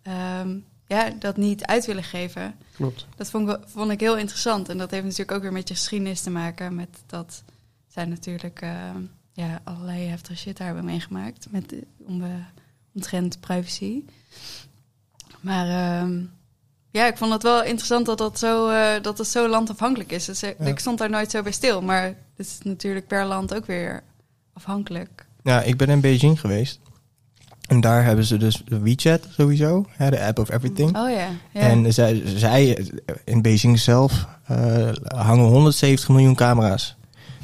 ehm, ja, dat niet uit willen geven. Klopt. Dat vond vond ik heel interessant. En dat heeft natuurlijk ook weer met je geschiedenis te maken. Met dat zij natuurlijk eh, ja, allerlei heftige shit daar hebben meegemaakt. Met, om, omtrent privacy. Maar ehm, ja, ik vond het wel interessant dat dat zo, eh, dat het zo landafhankelijk is. Dus, eh, Ja. Ik stond daar nooit zo bij stil. Maar het is natuurlijk per land ook weer afhankelijk. Ja, ik ben in Beijing geweest. En daar hebben ze dus WeChat sowieso, hè, de app of everything. Oh ja. ja. En zij, zij in Beijing zelf eh, hangen 170 miljoen camera's.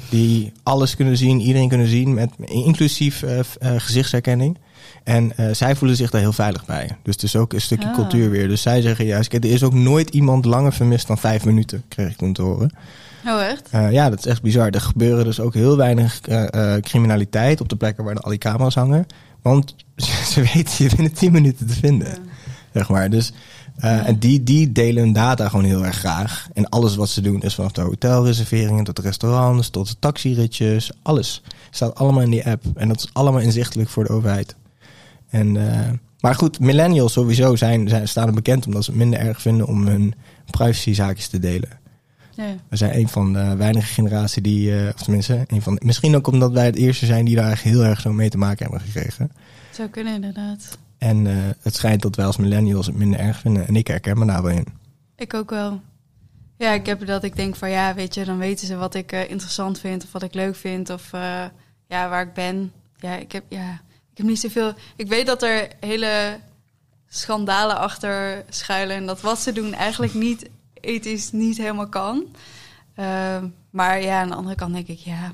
Die alles kunnen zien, iedereen kunnen zien, met, inclusief eh, gezichtsherkenning. En eh, zij voelen zich daar heel veilig bij. Dus het is ook een stukje Ah. cultuur weer. Dus zij zeggen juist, er is ook nooit iemand langer vermist dan vijf minuten, kreeg ik toen te horen. oh echt? Eh, ja, dat is echt bizar. Er gebeuren dus ook heel weinig eh, criminaliteit op de plekken waar al die camera's hangen. Want <laughs> ze weten je binnen 10 minuten te vinden Ja. zeg maar. Dus, Ja. En die, die delen hun data gewoon heel erg graag. En alles wat ze doen is vanaf de hotelreserveringen tot de restaurants, tot de taxiritjes, alles. Staat allemaal in die app. En dat is allemaal inzichtelijk voor de overheid. En, eh, maar goed, millennials sowieso zijn, zijn, staan er bekend omdat ze het minder erg vinden om hun privacyzaakjes te delen. Ja. We zijn een van de weinige generatie die, eh, of tenminste, een van, misschien ook omdat wij het eerste zijn die daar eigenlijk heel erg zo mee te maken hebben gekregen. Zou kunnen inderdaad. En eh, het schijnt dat wij als millennials het minder erg vinden. En ik herken me daar wel in. Ik ook wel. Ja, ik heb dat ik denk van ja, weet je, dan weten ze wat ik interessant vind of wat ik leuk vind of ja, waar ik ben. Ja, ik heb ja, ik heb niet zoveel. Ik weet dat er hele schandalen achter schuilen en dat wat ze doen eigenlijk niet ethisch niet helemaal kan. Ehm, maar ja, aan de andere kant denk ik ja,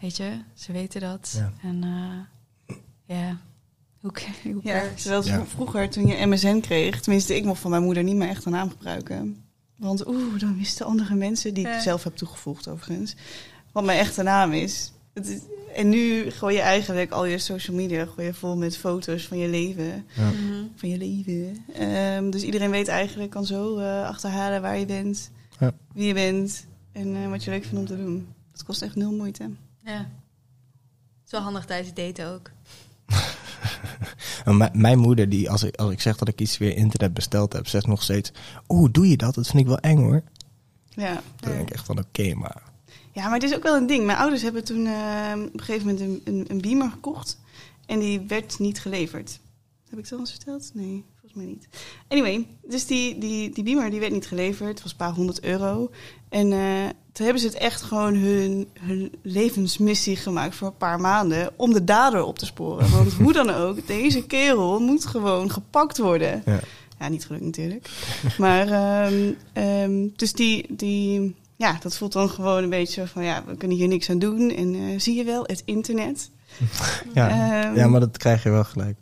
weet je, ze weten dat Ja. en eh, ja, hoe, ca- hoe Ja, cares? terwijl Ja. vroeger toen je MSN kreeg, tenminste ik mocht van mijn moeder niet mijn echte naam gebruiken. Want oeh, dan wisten andere mensen, die Ja. ik zelf heb toegevoegd overigens, wat mijn echte naam is. Het is, en nu gooi je eigenlijk al je social media gooi je vol met foto's van je leven. Ja. Mhm. Van je leven. Ehm, dus iedereen weet eigenlijk, kan zo eh, achterhalen waar je bent, Ja. wie je bent en eh, wat je leuk vindt om te doen. Dat kost echt nul moeite. Ja. Het is wel handig tijdens daten ook. <laughs> En mijn- moeder, die, als, ik, als ik zeg dat ik iets via internet besteld heb, zegt nog steeds: Oeh, doe je dat? Dat vind ik wel eng hoor. Ja. Dan denk ik echt van: Oké, maar. Ja, maar het is ook wel een ding. Mijn ouders hebben toen eh, op een gegeven moment een, een, een beamer gekocht. En die werd niet geleverd. Heb ik het al eens verteld? Nee, volgens mij niet. Anyway, dus die, die, die beamer die werd niet geleverd. Het was een paar honderd euro. En eh, toen hebben ze het echt gewoon hun, hun levensmissie gemaakt voor een paar maanden. Om de dader op te sporen. <laughs> Want hoe dan ook, deze kerel moet gewoon gepakt worden. Ja. Ja, niet gelukt natuurlijk. Maar, ehm, ehm, dus die, die, ja, dat voelt dan gewoon een beetje zo van, ja, we kunnen hier niks aan doen. En eh, zie je wel, het internet. <laughs> Ja, Ehm, ja, maar dat krijg je wel gelijk.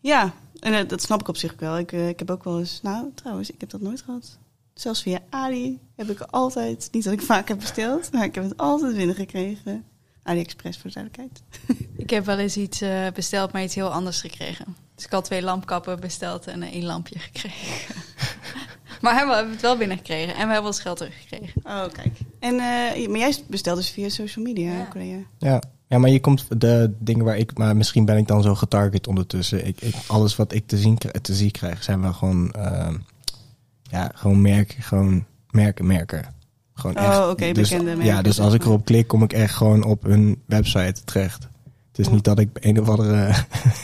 Ja, en eh, dat snap ik op zich wel. Ik, eh, ik heb ook wel eens, nou trouwens, ik heb dat nooit gehad. Zelfs via Ali heb ik altijd, niet dat ik vaak heb besteld, maar ik heb het altijd binnengekregen. AliExpress voor de duidelijkheid. <laughs> Ik heb wel eens iets eh, besteld, maar iets heel anders gekregen. Dus ik had twee lampkappen besteld en één lampje gekregen. <laughs> maar we hebben het wel binnengekregen en we hebben ons geld teruggekregen. Oh, kijk. En, eh, maar jij bestelt dus via social media, Ja. collega. Ja. ja, maar je komt de dingen waar ik, maar misschien ben ik dan zo getarget ondertussen. Ik, ik, alles wat ik te zien, te zien krijg, zijn wel gewoon, ehm, ja, gewoon merken, gewoon merken, merken. Gewoon Oh, echt. oké, dus, bekende Ja, merken, dus zeg als ik erop klik, kom ik echt gewoon op hun website terecht. Het is Ja. niet dat ik een of andere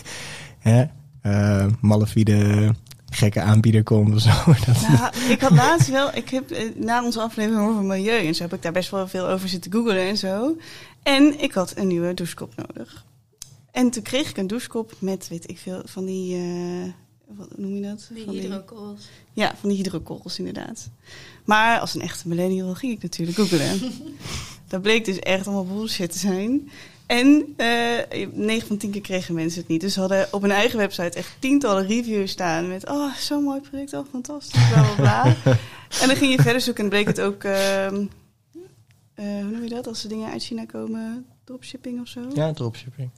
<laughs> hè, eh, malafide gekke aanbieder kom of zo. <laughs> Dat, Nou, ik had laatst wel, ik heb eh, na onze aflevering over milieu en zo heb ik daar best wel veel over zitten googlen en zo. En ik had een nieuwe douchekop nodig. En toen kreeg ik een douchekop met, weet ik veel, van die, eh, wat noem je dat? Die Van hydrokorrels. Ja, van die hydrokorrels inderdaad. Maar als een echte millennial ging ik natuurlijk googlen. <laughs> dat bleek dus echt allemaal bullshit te zijn. En eh 9 van 10 keer kregen mensen het niet. Dus ze hadden op hun eigen website echt tientallen reviews staan met... Oh, zo'n mooi product, oh, fantastisch, bla, bla, bla. <laughs> en dan ging je verder zoeken en bleek het ook... ehm, eh, hoe noem je dat? Als er dingen uit China komen, dropshipping of zo. ja, dropshipping.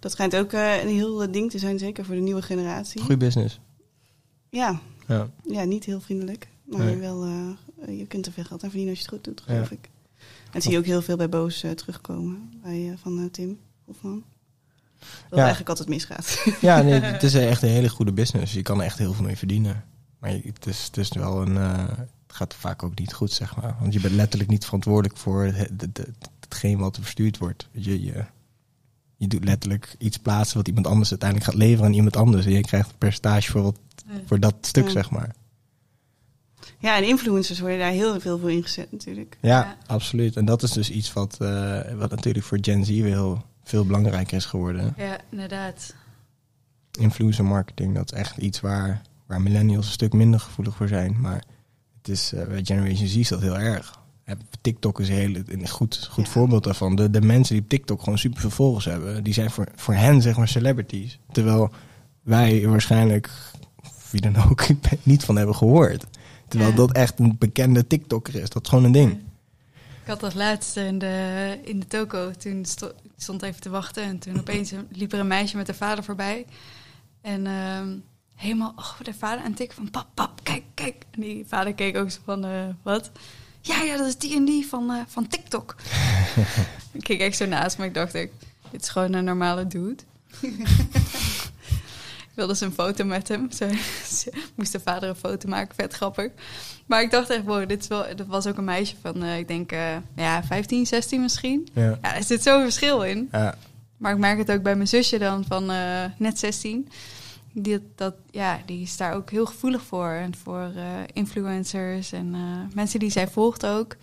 Dat schijnt ook eh, een heel ding te zijn, zeker voor de nieuwe generatie. Goeie business. Ja, Ja. ja, niet heel vriendelijk. Maar Nee. wel, je kunt er veel geld aan verdienen als je het goed doet, geloof Ja. ik. En dat zie je ook heel veel bij Boos eh, terugkomen. Bij, eh, van eh, Tim Hofman. Dat Ja. eigenlijk altijd misgaat. Ja, nee, <laughs> het is echt een hele goede business. Je kan er echt heel veel mee verdienen. Maar het is, het is wel een. het gaat vaak ook niet goed, zeg maar. Want je bent letterlijk niet verantwoordelijk voor het, het, het- hetgeen wat er verstuurd wordt. Je, je, je doet letterlijk iets plaatsen wat iemand anders uiteindelijk gaat leveren aan iemand anders. En je krijgt een percentage voor, wat, voor dat stuk, Ja. zeg maar. Ja, en influencers worden daar heel veel voor ingezet natuurlijk. Ja, Ja. absoluut. En dat is dus iets wat, eh, wat natuurlijk voor Gen Z heel veel belangrijker is geworden. Ja, inderdaad. influencer marketing, dat is echt iets waar, waar millennials een stuk minder gevoelig voor zijn. Maar het is, eh, bij Generation Z is dat heel erg. TikTok is een, hele, een goed, goed Ja. voorbeeld daarvan. De, de mensen die op TikTok gewoon super veel volgers hebben, die zijn voor, voor hen zeg maar celebrities. Terwijl wij er waarschijnlijk, wie dan ook, <laughs> niet van hebben gehoord. Terwijl Ja. dat echt een bekende TikToker is. Dat is gewoon een ding. Ik had dat laatst in de, in de toko. Toen sto- ik stond even te wachten. En toen opeens liep er een meisje met haar vader voorbij. En ehm, helemaal oh, de vader aan het tikken van... Pap, pap, kijk, kijk. En die vader keek ook zo van... eh, wat? Ja, ja, dat is die en die van, eh, van TikTok. <laughs> ik keek echt zo naast me. Ik dacht, ik, dit is gewoon een normale dude. <laughs> wilde dus een foto met hem. Zo, <laughs> moest de vader een foto maken. Vet grappig. Maar ik dacht echt, wow, dit is wel, dat was ook een meisje van, eh, ik denk, eh, ja, 15, 16 misschien. Ja. Ja, er zit zo'n verschil in. Ja, Maar ik merk het ook bij mijn zusje dan, van eh, net 16. Die, dat, ja, die is daar ook heel gevoelig voor. En voor influencers en mensen die zij volgt ook.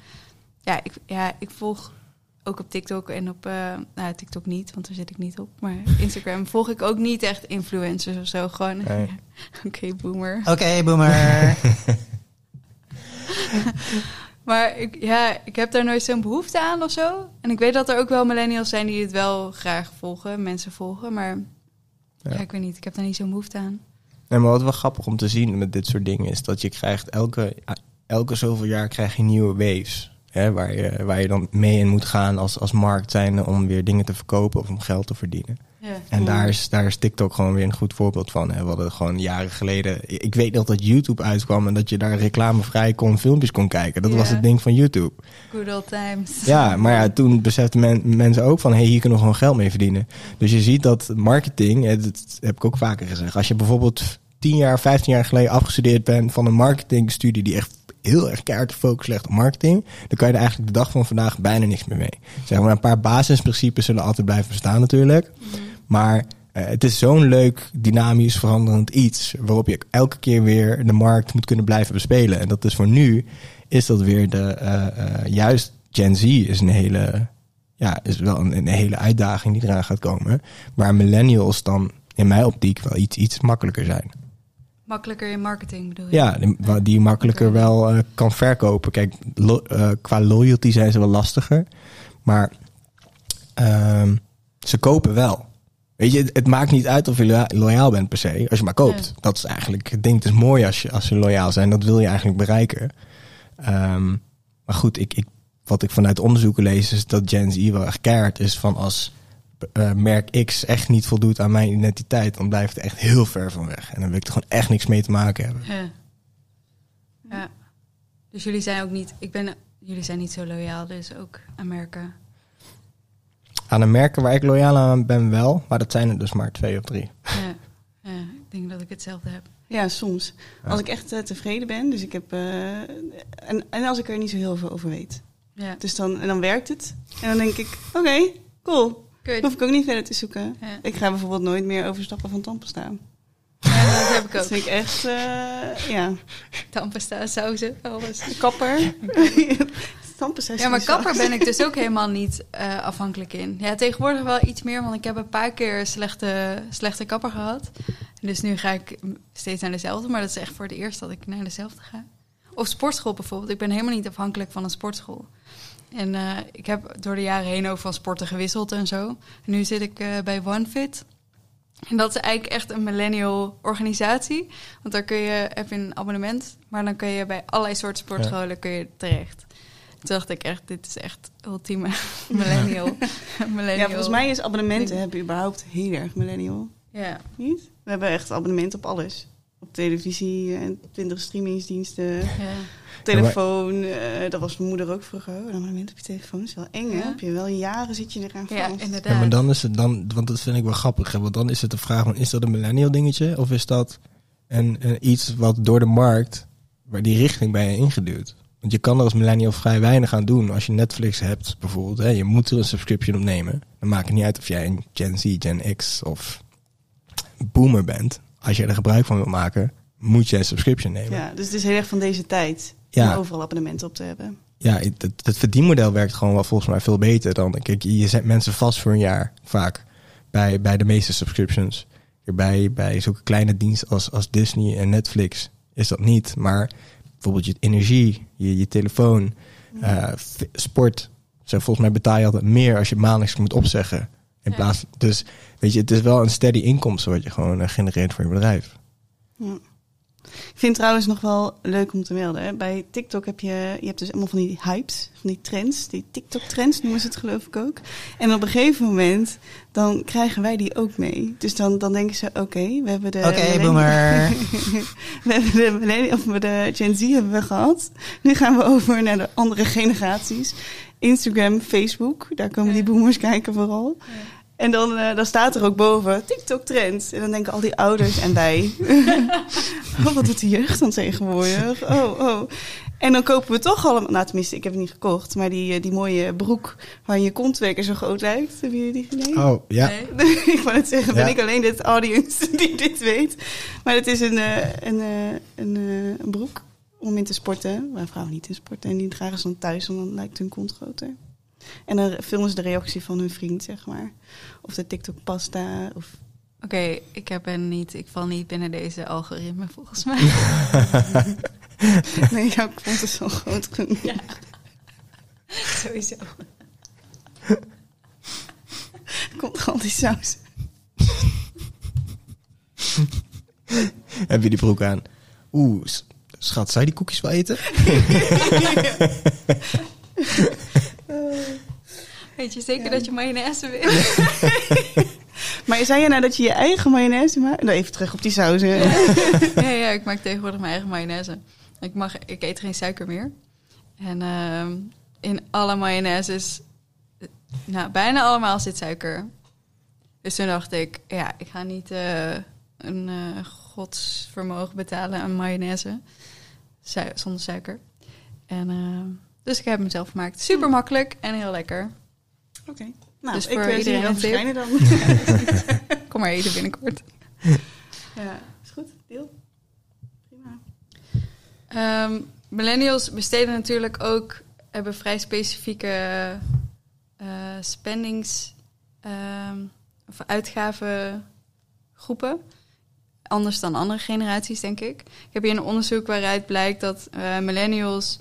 Ja ik, ja, ik volg ook op TikTok en op... eh, nou, TikTok niet, want daar zit ik niet op. Maar Instagram <laughs> volg ik ook niet echt influencers of zo. Gewoon, Nee. <laughs> oké, boomer. Oké, boomer. <laughs> Maar ik, ja, ik heb daar nooit zo'n behoefte aan of zo. En ik weet dat er ook wel millennials zijn die het wel graag volgen, mensen volgen. Maar ja. Ja. ik weet niet, ik heb daar niet zo'n behoefte aan. Nee, maar wat wel grappig om te zien met dit soort dingen is dat je krijgt elke, elke zoveel jaar krijg je nieuwe waves. Hè, waar, je, waar je dan mee in moet gaan als, als markt zijn om weer dingen te verkopen of om geld te verdienen. Ja. En daar, is, daar is TikTok gewoon weer een goed voorbeeld van. Hè. We hadden gewoon jaren geleden... Ik weet nog dat YouTube uitkwam en dat je daar reclamevrij kon filmpjes kon kijken. Dat was het ding van YouTube. Good old times. Ja, maar ja, toen beseften men- mensen ook van... hé, hey, hier kunnen we gewoon geld mee verdienen. Dus je ziet dat marketing, dat heb ik ook vaker gezegd... als je bijvoorbeeld 10 jaar, 15 jaar geleden afgestudeerd bent... van een marketingstudie die echt heel erg keihard gefocust legt op marketing... dan kan je er eigenlijk de dag van vandaag bijna niks meer mee. Zeg maar, een paar basisprincipes zullen altijd blijven bestaan natuurlijk... Maar eh, het is zo'n leuk, dynamisch, veranderend iets... waarop je elke keer weer de markt moet kunnen blijven bespelen. En dat is voor nu, is dat weer de... eh, eh, juist Gen Z is een hele... Ja, is wel een, een hele uitdaging die eraan gaat komen. Waar millennials dan in mijn optiek wel iets, iets makkelijker zijn. Makkelijker in marketing bedoel je? Ja, die, makkelijker wel eh, kan verkopen. Kijk, lo- eh, qua loyalty zijn ze wel lastiger. Maar ehm, ze kopen wel. Weet je, het, het maakt niet uit of je loya- loyaal bent per se. Als je maar koopt. Ja. Dat is eigenlijk het ding. Het is mooi als je, als je loyaal bent. Dat wil je eigenlijk bereiken. Ehm, maar goed, ik, ik, wat ik vanuit onderzoeken lees... is dat Gen Z wel echt keihard is van als... eh, merk X echt niet voldoet aan mijn identiteit, dan blijft het echt heel ver van weg. En dan wil ik er gewoon echt niks mee te maken hebben. Ja. Ja. Dus jullie zijn ook niet... Ik ben... Jullie zijn niet zo loyaal, dus ook aan merken. Aan de merken waar ik loyaal aan ben wel, maar dat zijn er dus maar twee of drie. Ja. ja. Ik denk dat ik hetzelfde heb. Ja, soms. Ja. Als ik echt eh, tevreden ben, dus ik heb. eh, en, en als ik er niet zo heel veel over weet. Ja. Dus dan, en dan werkt het. En dan denk ik, oké, cool. Good. Hoef ik ook niet verder te zoeken. Ja. Ik ga bijvoorbeeld nooit meer overstappen van tandpasta. Ja, dat heb ik Dat ook. vind ik echt, eh, ja. Tandpasta, sauzen, alles. Kapper. <laughs> tandpasta Ja, maar kapper ben ik dus ook helemaal niet eh, afhankelijk in. Ja, tegenwoordig wel iets meer, want ik heb een paar keer slechte, slechte kapper gehad. Dus nu ga ik steeds naar dezelfde, maar dat is echt voor het eerst dat ik naar dezelfde ga. Of sportschool bijvoorbeeld. Ik ben helemaal niet afhankelijk van een sportschool. En eh, ik heb door de jaren heen ook van sporten gewisseld en zo. En nu zit ik eh, bij OneFit. En dat is eigenlijk echt een millennial organisatie. Want daar kun je, heb je een abonnement, maar dan kun je bij allerlei soorten sportscholen kun je terecht. Toen dacht ik echt, dit is echt ultieme <laughs> millennial. <laughs> millennial. Ja, volgens mij is abonnementen hebben überhaupt heel erg millennial. Ja. Niet? We hebben echt abonnement op alles. Televisie en 20 streamingsdiensten. ja. Telefoon, eh, dat was mijn moeder ook vroeger. Oh, Een abonnement op je telefoon is wel eng, hè? Ja. Heb je wel jaren zit je eraan Ja, vast. inderdaad. Ja, maar dan is het dan, want dat vind ik wel grappig, hè, want dan is het de vraag van, is dat een millennial dingetje? Of is dat een, een iets wat door de markt, waar die richting bij je ingeduwd? Want je kan er als millennial vrij weinig aan doen. Als je Netflix hebt bijvoorbeeld, hè, je moet er een subscription op nemen. Dan maakt het niet uit of jij een Gen Z, Gen X of boomer bent. Als je er gebruik van wil maken, moet je een subscription nemen. Ja, dus het is heel erg van deze tijd Ja. om overal abonnementen op te hebben. Ja, het, het, verdienmodel werkt gewoon wel volgens mij veel beter dan. Kijk, je zet mensen vast voor een jaar vaak bij, bij de meeste subscriptions. Bij, bij zulke kleine diensten als, als Disney en Netflix is dat niet. Maar bijvoorbeeld je energie, je, je telefoon, eh, sport. Zo, volgens mij betaal je altijd meer als je maandelijks moet opzeggen. In Ja. plaats, dus weet je, het is wel een steady inkomsten wat je gewoon eh, genereert voor je bedrijf. Ja. Ik vind trouwens nog wel leuk om te melden. Hè. Bij TikTok heb je, je hebt dus allemaal van die hypes, van die trends. Die TikTok-trends noemen ze het geloof ik ook. En op een gegeven moment, dan krijgen wij die ook mee. Dus dan, dan denken ze, oké, we hebben de... millennial- boomer. <laughs> we hebben de, millennial- of de Gen Z hebben we gehad. Nu gaan we over naar de andere generaties. Instagram, Facebook, daar komen die boomers kijken vooral. En dan, eh, dan staat er ook boven TikTok trends. En dan denken al die ouders en wij. <laughs> oh, wat doet de jeugd dan tegenwoordig? Oh, oh. En dan kopen we toch allemaal... Nou, tenminste, ik heb het niet gekocht. Maar die, eh, die mooie broek waar je kontwekker zo groot lijkt. Hebben jullie die gezien? Oh, ja. Nee? <laughs> ik wou net zeggen, ben Ja. ik alleen dit audience <laughs> die dit weet. Maar het is een, eh, een, eh, een, eh, een broek om in te sporten. Waar vrouwen niet in sporten. En die dragen ze dan thuis, want dan lijkt hun kont groter. En dan filmen ze de reactie van hun vriend, zeg maar. Of de TikTok pasta. Of... Oké, ik heb er niet, ik val niet binnen deze algoritme volgens mij. <laughs> Nee, jouw kont is zo groot genoeg. Ja. Sowieso. <laughs> Komt er al die saus. <laughs> Heb je die broek aan? Oeh, schat, je die koekjes wel eten? <laughs> Weet je zeker Ja. dat je mayonaise wil? <laughs> Maar zei je nou dat je je eigen mayonaise maakt? Nou, even terug op die sauzen. <laughs> ja, ja, ik maak tegenwoordig mijn eigen mayonaise. Ik, mag, ik eet geen suiker meer. En ehm, in alle mayonaises, nou, bijna allemaal zit suiker. Dus toen dacht ik, ja, ik ga niet eh, een eh, godsvermogen betalen aan mayonaise Zonder suiker. En, ehm, dus ik heb hem zelf gemaakt. Super makkelijk en heel lekker. Oké. Nou, Dus ik voor eh, iedereen je verschijnen dan. <laughs> Kom maar eten binnenkort. <laughs> ja, is goed. Deel. Prima. Ehm, millennials besteden natuurlijk ook, hebben vrij specifieke eh spendings ehm, of uitgavengroepen. Anders dan andere generaties, denk ik. Ik heb hier een onderzoek waaruit blijkt dat eh, millennials,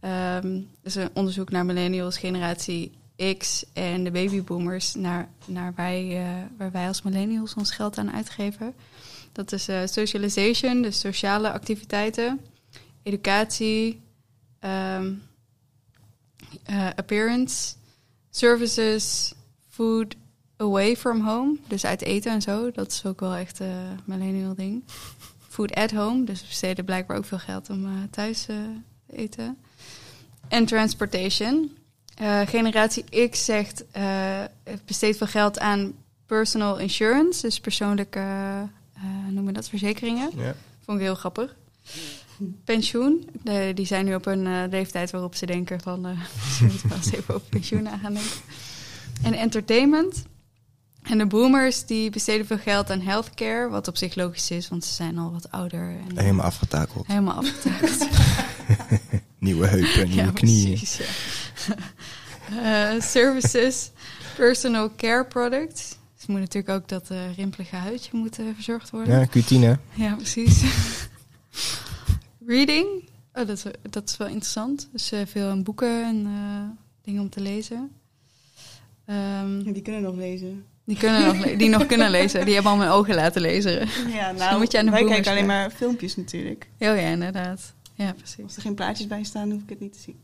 ehm dus een onderzoek naar millennials, generatie X en de babyboomers, naar, naar wij, eh, waar wij als millennials ons geld aan uitgeven. Dat is eh, socialization, dus sociale activiteiten educatie, ehm, eh, appearance, services, food away from home, dus uit eten en zo. Dat is ook wel echt een millennial ding. Food at home, dus we besteden blijkbaar ook veel geld om eh, thuis eh, te eten. En transportation. Eh, generatie X zegt, eh, het besteedt veel geld aan personal insurance, dus persoonlijke, eh noemen we dat, verzekeringen. Ja. Vond ik heel grappig. Pensioen. De- die zijn nu op een eh, leeftijd waarop ze denken van... eh <laughs> ze moeten eens even over pensioen aan gaan denken. En entertainment. En de boomers die besteden veel geld aan healthcare. Wat op zich logisch is, want ze zijn al wat ouder. En, Helemaal afgetakeld. helemaal afgetakeld. <laughs> Nieuwe heupen, nieuwe ja, knieën. precies. Ja. <laughs> Eh, services. Personal care products. Dus moet natuurlijk ook dat eh rimpelige huidje moet eh, verzorgd worden. Ja, Q10 Ja, precies. <laughs> Reading. Oh, dat, is, dat is wel interessant. Dus eh, veel aan boeken en eh, dingen om te lezen. Ehm, Ja, die kunnen nog lezen. Die, kunnen nog die nog kunnen lezen. Die hebben al mijn ogen laten lezen. Ja, nou, moet je aan de wij kijken alleen maar filmpjes natuurlijk. Oh ja, inderdaad. Ja, precies. Als er geen plaatjes bij staan, hoef ik het niet te zien.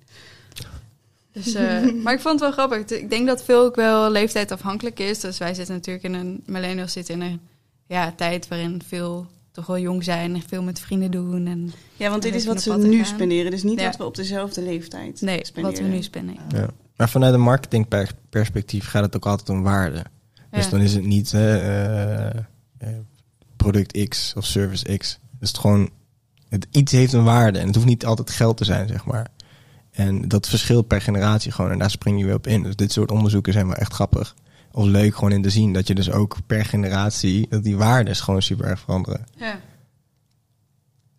Dus, eh, <laughs> maar ik vond het wel grappig. Ik denk dat veel ook wel leeftijdsafhankelijk is. Dus wij zitten natuurlijk in een... Millennials zitten in een ja, tijd waarin veel toch wel jong zijn... en veel met vrienden doen. En, Ja, want dit is wat ze nu gaan. spenderen. Dus niet Ja. wat we op dezelfde leeftijd nee, spenderen. wat we nu spenderen. Ja. Maar vanuit een marketingperspectief gaat het ook altijd om waarde. Dus Ja. dan is het niet eh, eh, eh, product X of service X. Het is gewoon, het, iets heeft een waarde en het hoeft niet altijd geld te zijn, zeg maar. En dat verschilt per generatie gewoon en daar spring je weer op in. Dus dit soort onderzoeken zijn wel echt grappig. Of leuk gewoon in te zien dat je dus ook per generatie, dat die waardes gewoon super erg veranderen. Ja.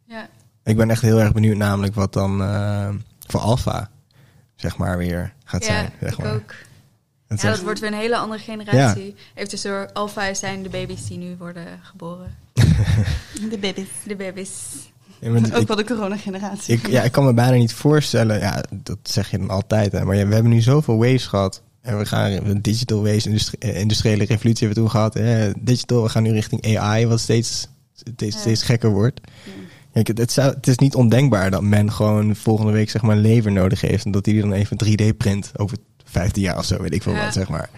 Ja, Ik ben echt heel erg benieuwd namelijk wat dan voor Alpha, zeg maar, weer gaat ja zijn. Zeg ik maar. ook. Ja, echt- dat wordt weer een hele andere generatie. Even tussendoor, alfa zijn de baby's die nu worden geboren. <laughs> De baby's. De baby's. Ja, maar Ook ik- wel de coronageneratie. Ik, ja, ik kan me bijna niet voorstellen. Ja, dat zeg je dan altijd. Hè, maar ja, we hebben nu zoveel waves gehad. En we gaan een digital waves, industrie- eh, industriële revolutie hebben we toen gehad. Hè. Digital, we gaan nu richting AI, wat steeds, steeds, Ja. steeds gekker wordt. Ja. Kijk, het, zou, het is niet ondenkbaar dat men gewoon volgende week zeg maar een lever nodig heeft. En dat hij dan even 3D print over 15 jaar of zo, weet ik veel Ja. wat, zeg maar.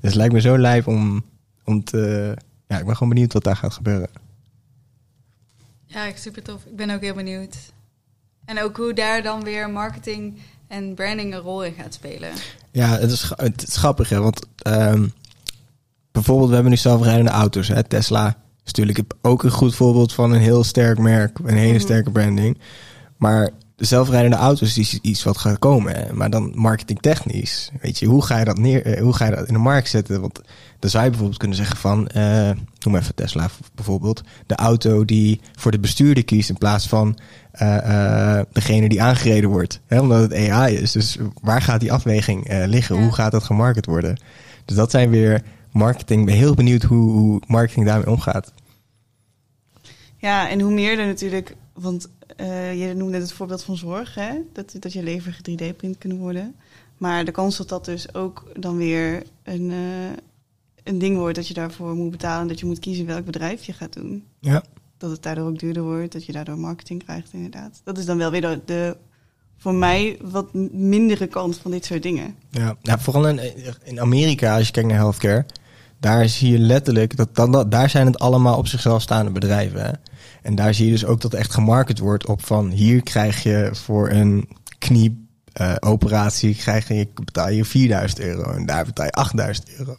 Dus het lijkt me zo lijp om, om te... Ja, ik ben gewoon benieuwd wat daar gaat gebeuren. Ja, ik- super tof. Ik ben ook heel benieuwd. En ook hoe daar dan weer marketing en branding een rol in gaat spelen. Ja, het is, het is grappig, hè, want ehm, bijvoorbeeld we hebben nu zelfrijdende auto's. Hè. Tesla is natuurlijk ook een goed voorbeeld van een heel sterk merk, een hele Mhm. sterke branding. Maar de zelfrijdende auto's is iets wat gaat komen. Hè. Maar dan marketingtechnisch, weet je, hoe ga je dat neer, eh, hoe ga je dat in de markt zetten? Want dan zou je bijvoorbeeld kunnen zeggen van, eh noem even Tesla bijvoorbeeld, de auto die voor de bestuurder kiest in plaats van eh, degene die aangereden wordt. Hè, omdat het AI is. Dus waar gaat die afweging liggen? Ja. Hoe gaat dat gemarket worden? Dus dat zijn weer marketing. Ik ben heel benieuwd hoe, hoe marketing daarmee omgaat. Ja, en hoe meer er natuurlijk... Want eh, je noemde net het voorbeeld van zorg, hè? Dat, dat je lever 3D-print kunnen worden. Maar de kans dat dat dus ook dan weer een, eh, een ding wordt... dat je daarvoor moet betalen... dat je moet kiezen welk bedrijf je gaat doen. Ja. Dat het daardoor ook duurder wordt, dat je daardoor marketing krijgt inderdaad. Dat is dan wel weer de, de voor mij wat mindere kant van dit soort dingen. Ja, nou, vooral in, in Amerika, als je kijkt naar healthcare, daar zie je letterlijk dat, dan dat daar zijn het allemaal op zichzelf staande bedrijven. Hè? En daar zie je dus ook dat echt gemarket wordt op van hier krijg je voor een knieoperatie uh, krijg je, betaal je 4000 euro en daar betaal je 8000 euro.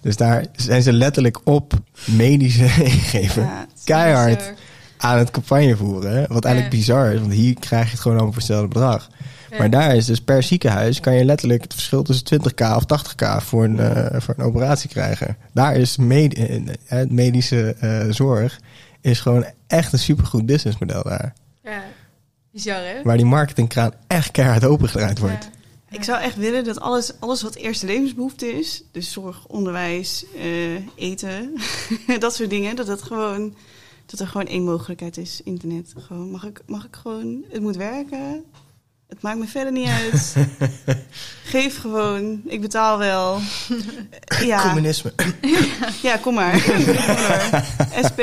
Dus daar zijn ze letterlijk op medische <laughs> Ja, is keihard bizar. aan het campagne voeren. hè? Wat eigenlijk Ja. bizar is, want hier krijg je het gewoon allemaal voor hetzelfde bedrag. Ja. Maar daar is dus per ziekenhuis kan je letterlijk het verschil tussen 20k of 80k voor een, eh, voor een operatie krijgen. Daar is med eh, eh, medische eh, zorg is gewoon echt een supergoed businessmodel daar. Ja, bizar hè? Waar die marketingkraan echt keihard opengedraaid wordt. Ja. Ik zou echt willen dat alles, alles wat eerste levensbehoefte is, dus zorg, onderwijs, eh, eten, <laughs> dat soort dingen, dat dat gewoon, dat er gewoon één mogelijkheid is, internet. Gewoon, mag ik, mag ik gewoon, het moet werken. Het maakt me verder niet uit. <laughs> Geef gewoon, ik betaal wel. Ja, Communisme. <laughs> ja kom maar. <laughs> SP.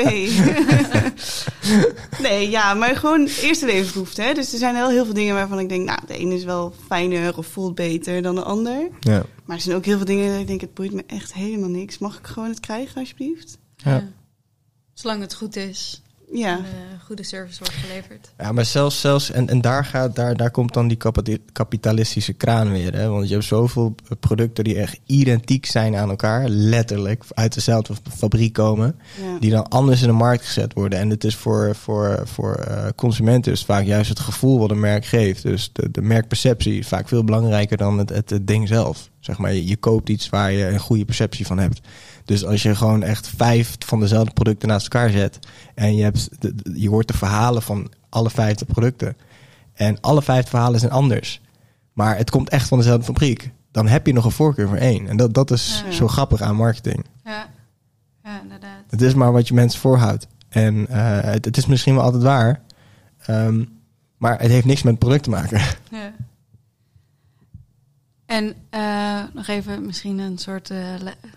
nee, ja, maar gewoon eerste levensbehoefte. Hè? Dus er zijn heel, heel veel dingen waarvan ik denk, nou, de ene is wel fijner of voelt beter dan de ander. Ja. Maar er zijn ook heel veel dingen dat ik denk, het boeit me echt helemaal niks. Mag ik gewoon het krijgen, alsjeblieft? Ja. Ja. Zolang het goed is Ja, en eh, goede service wordt geleverd. Ja, maar zelfs, zelfs en, en daar, gaat, daar, daar komt dan die kapitalistische kraan weer. Hè? Want je hebt zoveel producten die echt identiek zijn aan elkaar, letterlijk uit dezelfde fabriek komen, ja. die dan anders in de markt gezet worden. En het is voor, voor, voor eh, consumenten is vaak juist het gevoel wat een merk geeft. Dus de, de merkperceptie is vaak veel belangrijker dan het, het, het ding zelf. Zeg maar, je, je koopt iets waar je een goede perceptie van hebt. Dus als je gewoon echt vijf van dezelfde producten naast elkaar zet en je, hebt je hoort de verhalen van alle vijf de producten en alle vijf verhalen zijn anders, maar het komt echt van dezelfde fabriek, dan heb je nog een voorkeur voor één. En dat, dat is Ja. zo grappig aan marketing. Ja, ja inderdaad. Het is maar wat je mensen voorhoudt. En eh, het, het is misschien wel altijd waar, ehm, maar het heeft niks met het product te maken. Ja. En eh, nog even misschien een soort eh,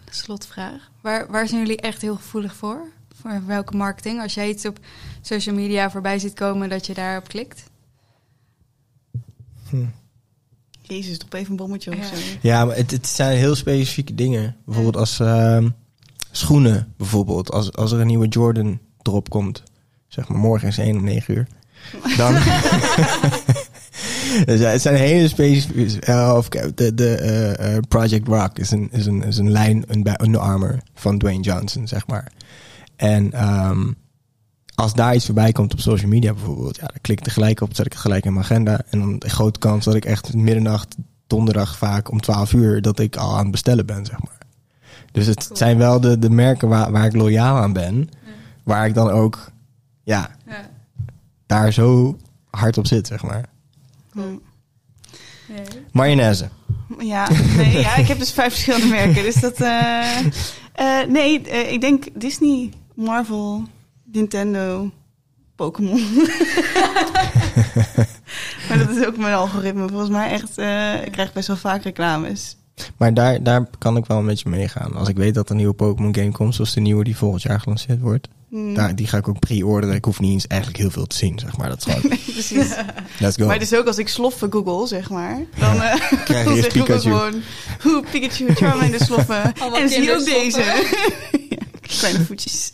slotvraag. Waar, waar zijn jullie echt heel gevoelig voor? Voor welke marketing? Als jij iets op social media voorbij ziet komen, dat je daarop klikt? Jezus, drop even een bommetje of Ja. zo. Ja, maar het, het zijn heel specifieke dingen. Bijvoorbeeld als ehm, schoenen, bijvoorbeeld. Als, als er een nieuwe Jordan drop komt, zeg maar morgen is 1 om 9 uur. Dan. <laughs> <laughs> Dus ja, het zijn hele specifieke. eh, of kijk, de, de eh, eh, Project Rock is een, is een, is een lijn een bij Under Armour van Dwayne Johnson, zeg maar. En ehm, als daar iets voorbij komt op social media bijvoorbeeld, ja, dan klik ik er gelijk op, zet ik het gelijk in mijn agenda. En dan een grote kans dat ik echt middernacht, donderdag vaak om 12 uur, dat ik al aan het bestellen ben, zeg maar. Dus het Cool. zijn wel de, de merken waar, waar ik loyaal aan ben, waar ik dan ook, ja, Ja. daar zo hard op zit, zeg maar. Nee. Mayonaise. Ja, nee, ja, ik heb dus vijf verschillende merken. Dus dat. eh, <laughs> eh, nee, eh, ik denk Disney, Marvel, Nintendo, Pokémon. <laughs> maar dat is ook mijn algoritme. Volgens mij echt. ik krijg best wel vaak reclames. Maar daar, daar kan ik wel een beetje meegaan. Als ik weet dat er een nieuwe Pokémon game komt, zoals de nieuwe die volgend jaar gelanceerd wordt. Hm, Daar, die ga ik ook pre-orderen. Ik hoef niet eens eigenlijk heel veel te zien, zeg maar. Dat is gewoon, <laughs> Precies. <laughs> let's go. Maar dus ook als ik sloffen google, zeg maar, dan, eh <laughs> Krijg je dan Google Pikachu. gewoon, hoe Pikachu, Charmander sloffen. En zie ook deze. ja, kleine voetjes.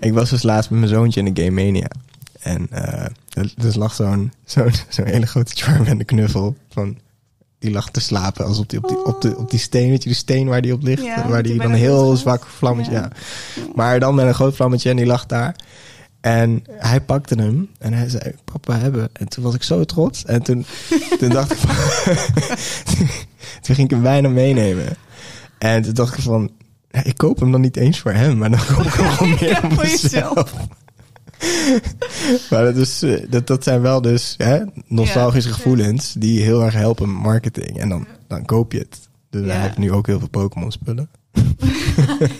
Ik was dus laatst met mijn zoontje in de Game Mania. En eh er dus lag zo'n zo'n zo'n hele grote Charmander knuffel. Van, die lag te slapen als op die, op die, op de, op die steen. Weet je, de steen waar die op ligt. Ja, waar die die dan heel zwak vlammetje... Ja. Ja. Maar dan met een groot vlammetje en die lag daar. En hij pakte hem en hij zei, papa hebben. En toen was ik zo trots. En toen, <laughs> toen dacht ik van... <laughs> toen ging ik hem bijna meenemen. En toen dacht ik van... ik koop hem dan niet eens voor hem, maar dan koop ik hem <laughs> gewoon meer Ja, voor mezelf. <laughs> maar dat, is, eh, dat, dat zijn wel dus hè, nostalgische Ja. gevoelens die heel erg helpen met marketing. En dan, dan koop je het. Dus Ja. hij heeft nu ook heel veel Pokémon spullen. <laughs>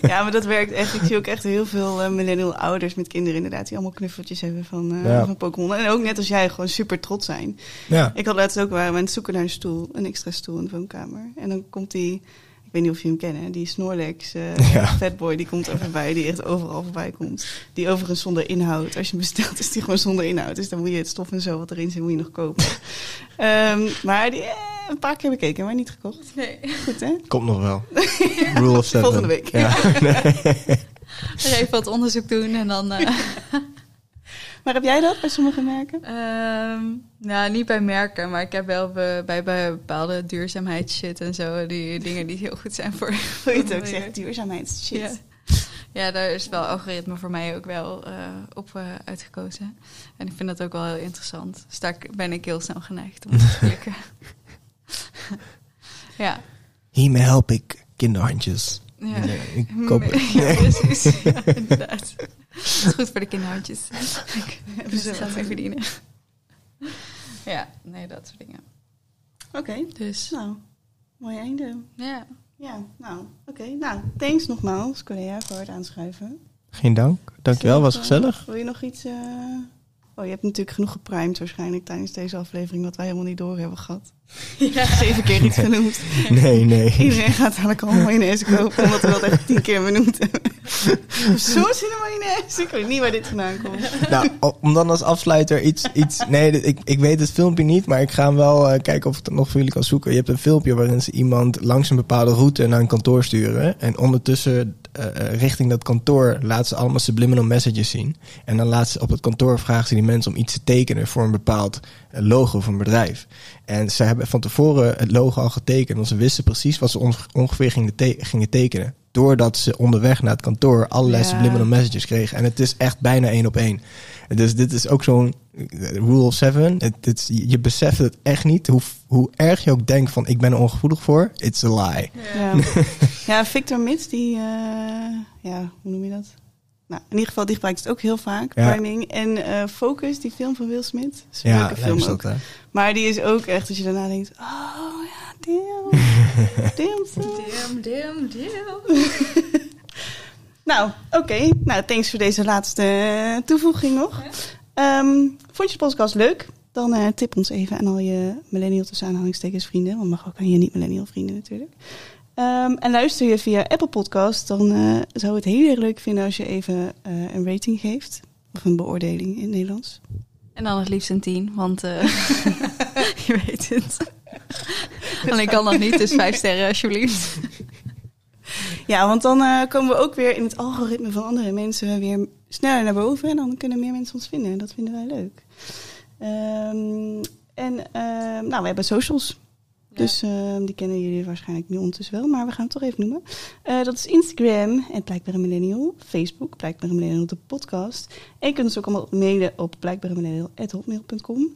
Ja, maar dat werkt echt. Ik zie ook echt heel veel eh, millennial ouders met kinderen inderdaad... die allemaal knuffeltjes hebben van, eh, Ja. van Pokémon. En ook net als jij, gewoon super trots zijn. Ja. Ik had laatst ook, waren we aan het zoeken naar een stoel, een extra stoel in de woonkamer. En dan komt die, ik weet niet of je hem kennen. Die Snorlax eh <laughs> Ja. fatboy, die komt er voorbij. Die echt overal voorbij komt. Die overigens zonder inhoud. Als je hem bestelt, is die gewoon zonder inhoud. Dus dan moet je het stof en zo wat erin zit, moet je nog kopen. <laughs> Ehm, maar die, eh, een paar keer bekeken, maar niet gekocht. Nee. Goed, hè? Komt nog wel. <laughs> Rule of seven. Volgende week. Ja. Er even wat onderzoek doen en dan... eh, Maar heb jij dat bij sommige merken? Ehm, nou, niet bij merken, maar ik heb wel bij, bij bepaalde duurzaamheidsshit en zo. Die dingen die heel goed zijn voor. <laughs> Hoe je het ook zegt, duurzaamheid. Shit. Ja. ja, daar is wel algoritme voor mij ook wel eh, op eh, uitgekozen. En ik vind dat ook wel heel interessant. Dus daar ben ik heel snel geneigd om te <laughs> klikken. <laughs> ja. Hiermee help ik kinderhandjes. Ja. Nee, ik <laughs> koop het. <laughs> Ja, precies. Ja, inderdaad. Het is goed voor de kinderhandjes. <laughs> Hebben ze Dus wat gaat mee verdienen. Ja, nee, dat soort dingen. Oké, Dus, nou, mooi einde. ja. Ja, nou, oké. Nou, thanks nogmaals, Collega, voor het aanschuiven. Geen dank. Dankjewel, was gezellig. Wil je nog iets... eh, Oh, je hebt natuurlijk genoeg geprimed waarschijnlijk tijdens deze aflevering... wat wij helemaal niet door hebben gehad. Zeven keer iets genoemd. <laughs> Nee, nee. Iedereen gaat eigenlijk al mayonaise kopen... omdat we dat echt tien keer benoemd hebben. Zo zin in mayonaise. Ik weet niet waar dit vandaan komt. Nou, om dan als afsluiter iets... iets nee, ik, ik weet het filmpje niet, maar ik ga hem wel eh, kijken of ik het nog voor jullie kan zoeken. Je hebt een filmpje waarin ze iemand langs een bepaalde route naar een kantoor sturen. En ondertussen eh, eh, richting dat kantoor laten ze allemaal subliminal messages zien. En dan laten ze op het kantoor vragen ze die mensen om iets te tekenen voor een bepaald eh, logo van een bedrijf. En ze hebben van tevoren het logo al getekend, want ze wisten precies wat ze onge- ongeveer gingen, gingen tekenen. Doordat ze onderweg naar het kantoor allerlei Ja. subliminal messages kregen. En het is echt bijna één op één. Dus dit is ook zo'n eh, rule of seven. Het, het, je beseft het echt niet. Hoe, hoe erg je ook denkt van ik ben er ongevoelig voor. It's a lie. Ja, <laughs> ja Victor Mits, die... eh, ja, hoe noem je dat? Nou, in ieder geval, die gebruikt het ook heel vaak, Ja. priming. En eh, Focus, die film van Will Smith. is een Ja, leuke film is ook. dat? Maar die is ook echt, als je daarna denkt... Oh ja, damn. <laughs> damn. Dim, dim, dim. Nou, oké. Nou, thanks voor deze laatste eh, toevoeging nog. Ehm, vond je de podcast leuk? Dan eh, tip ons even aan al je millennial tussen aanhalingstekens vrienden. Want mag ook aan je niet-millennial vrienden natuurlijk. Ehm, en luister je via Apple Podcast, dan eh, zou het heel erg leuk vinden als je even eh, een rating geeft. Of een beoordeling in het Nederlands. En dan het liefst een tien, want eh, <laughs> je weet het. <laughs> Alleen kan dat niet, dus vijf sterren alsjeblieft. Ja, want dan komen we ook weer in het algoritme van andere mensen weer sneller naar boven. En dan kunnen meer mensen ons vinden. En dat vinden wij leuk. Ehm, en ehm, nou, we hebben socials. Dus ehm, die kennen jullie waarschijnlijk nu ondertussen wel, maar we gaan het toch even noemen. Eh, dat is Instagram, het Blijkbare Millennial. Facebook, Blijkbare Millennial, de podcast. En je kunt ons ook allemaal mailen op blijkbaremillennial.hotmail.com.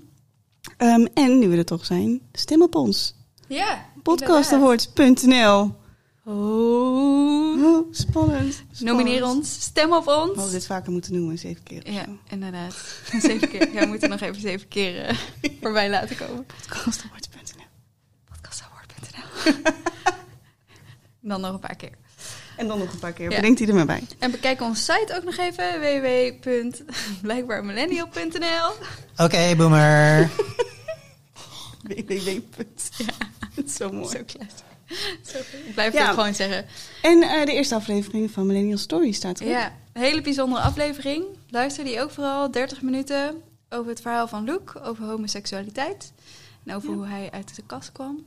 Ehm en nu we er toch zijn, stem op ons. Ja, Podcastawards.nl Oh, spannend. Nomineer Spannend. ons, stem op We hadden ons. dit vaker moeten noemen, zeven keer. Ja, inderdaad. Zeven keer. Ja, we moeten nog even zeven keer eh, <laughs> voorbij laten komen. Podcastawards.nl <laughs> Dan nog een paar keer. En dan nog een paar keer. Ja. Bedenkt die er maar bij. En bekijk onze site ook nog even. www.blijkbaarmillennial.nl Oké, boomer. <laughs> www. Ja, is <laughs> zo mooi. Zo classic. Zo goed. Ik blijf Ja. het gewoon zeggen. En eh, de eerste aflevering van Millennial Story staat erop. Ja, een hele bijzondere aflevering. Luister die ook vooral 30 minuten over het verhaal van Luke, over homoseksualiteit. En over Ja. hoe hij uit de kast kwam.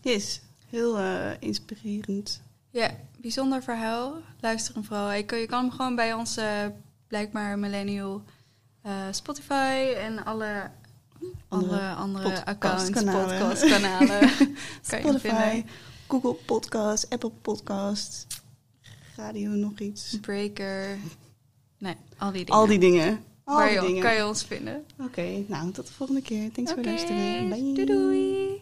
Yes, heel eh, inspirerend. Ja, bijzonder verhaal. Luister hem vooral. Je kan, je kan hem gewoon bij onze eh, blijkbaar Millennial eh, Spotify en alle andere, Andere andere accounts, podcastkanalen. podcastkanalen. <laughs> Spotify. Google Podcast, Apple Podcast, radio nog iets. Breaker. Nee, al die dingen. Al die dingen. Al Waar die je, dingen. kan je ons vinden. Oké, nou tot de volgende keer. Thanks voor Oké, het luisteren. Bye. doei doei.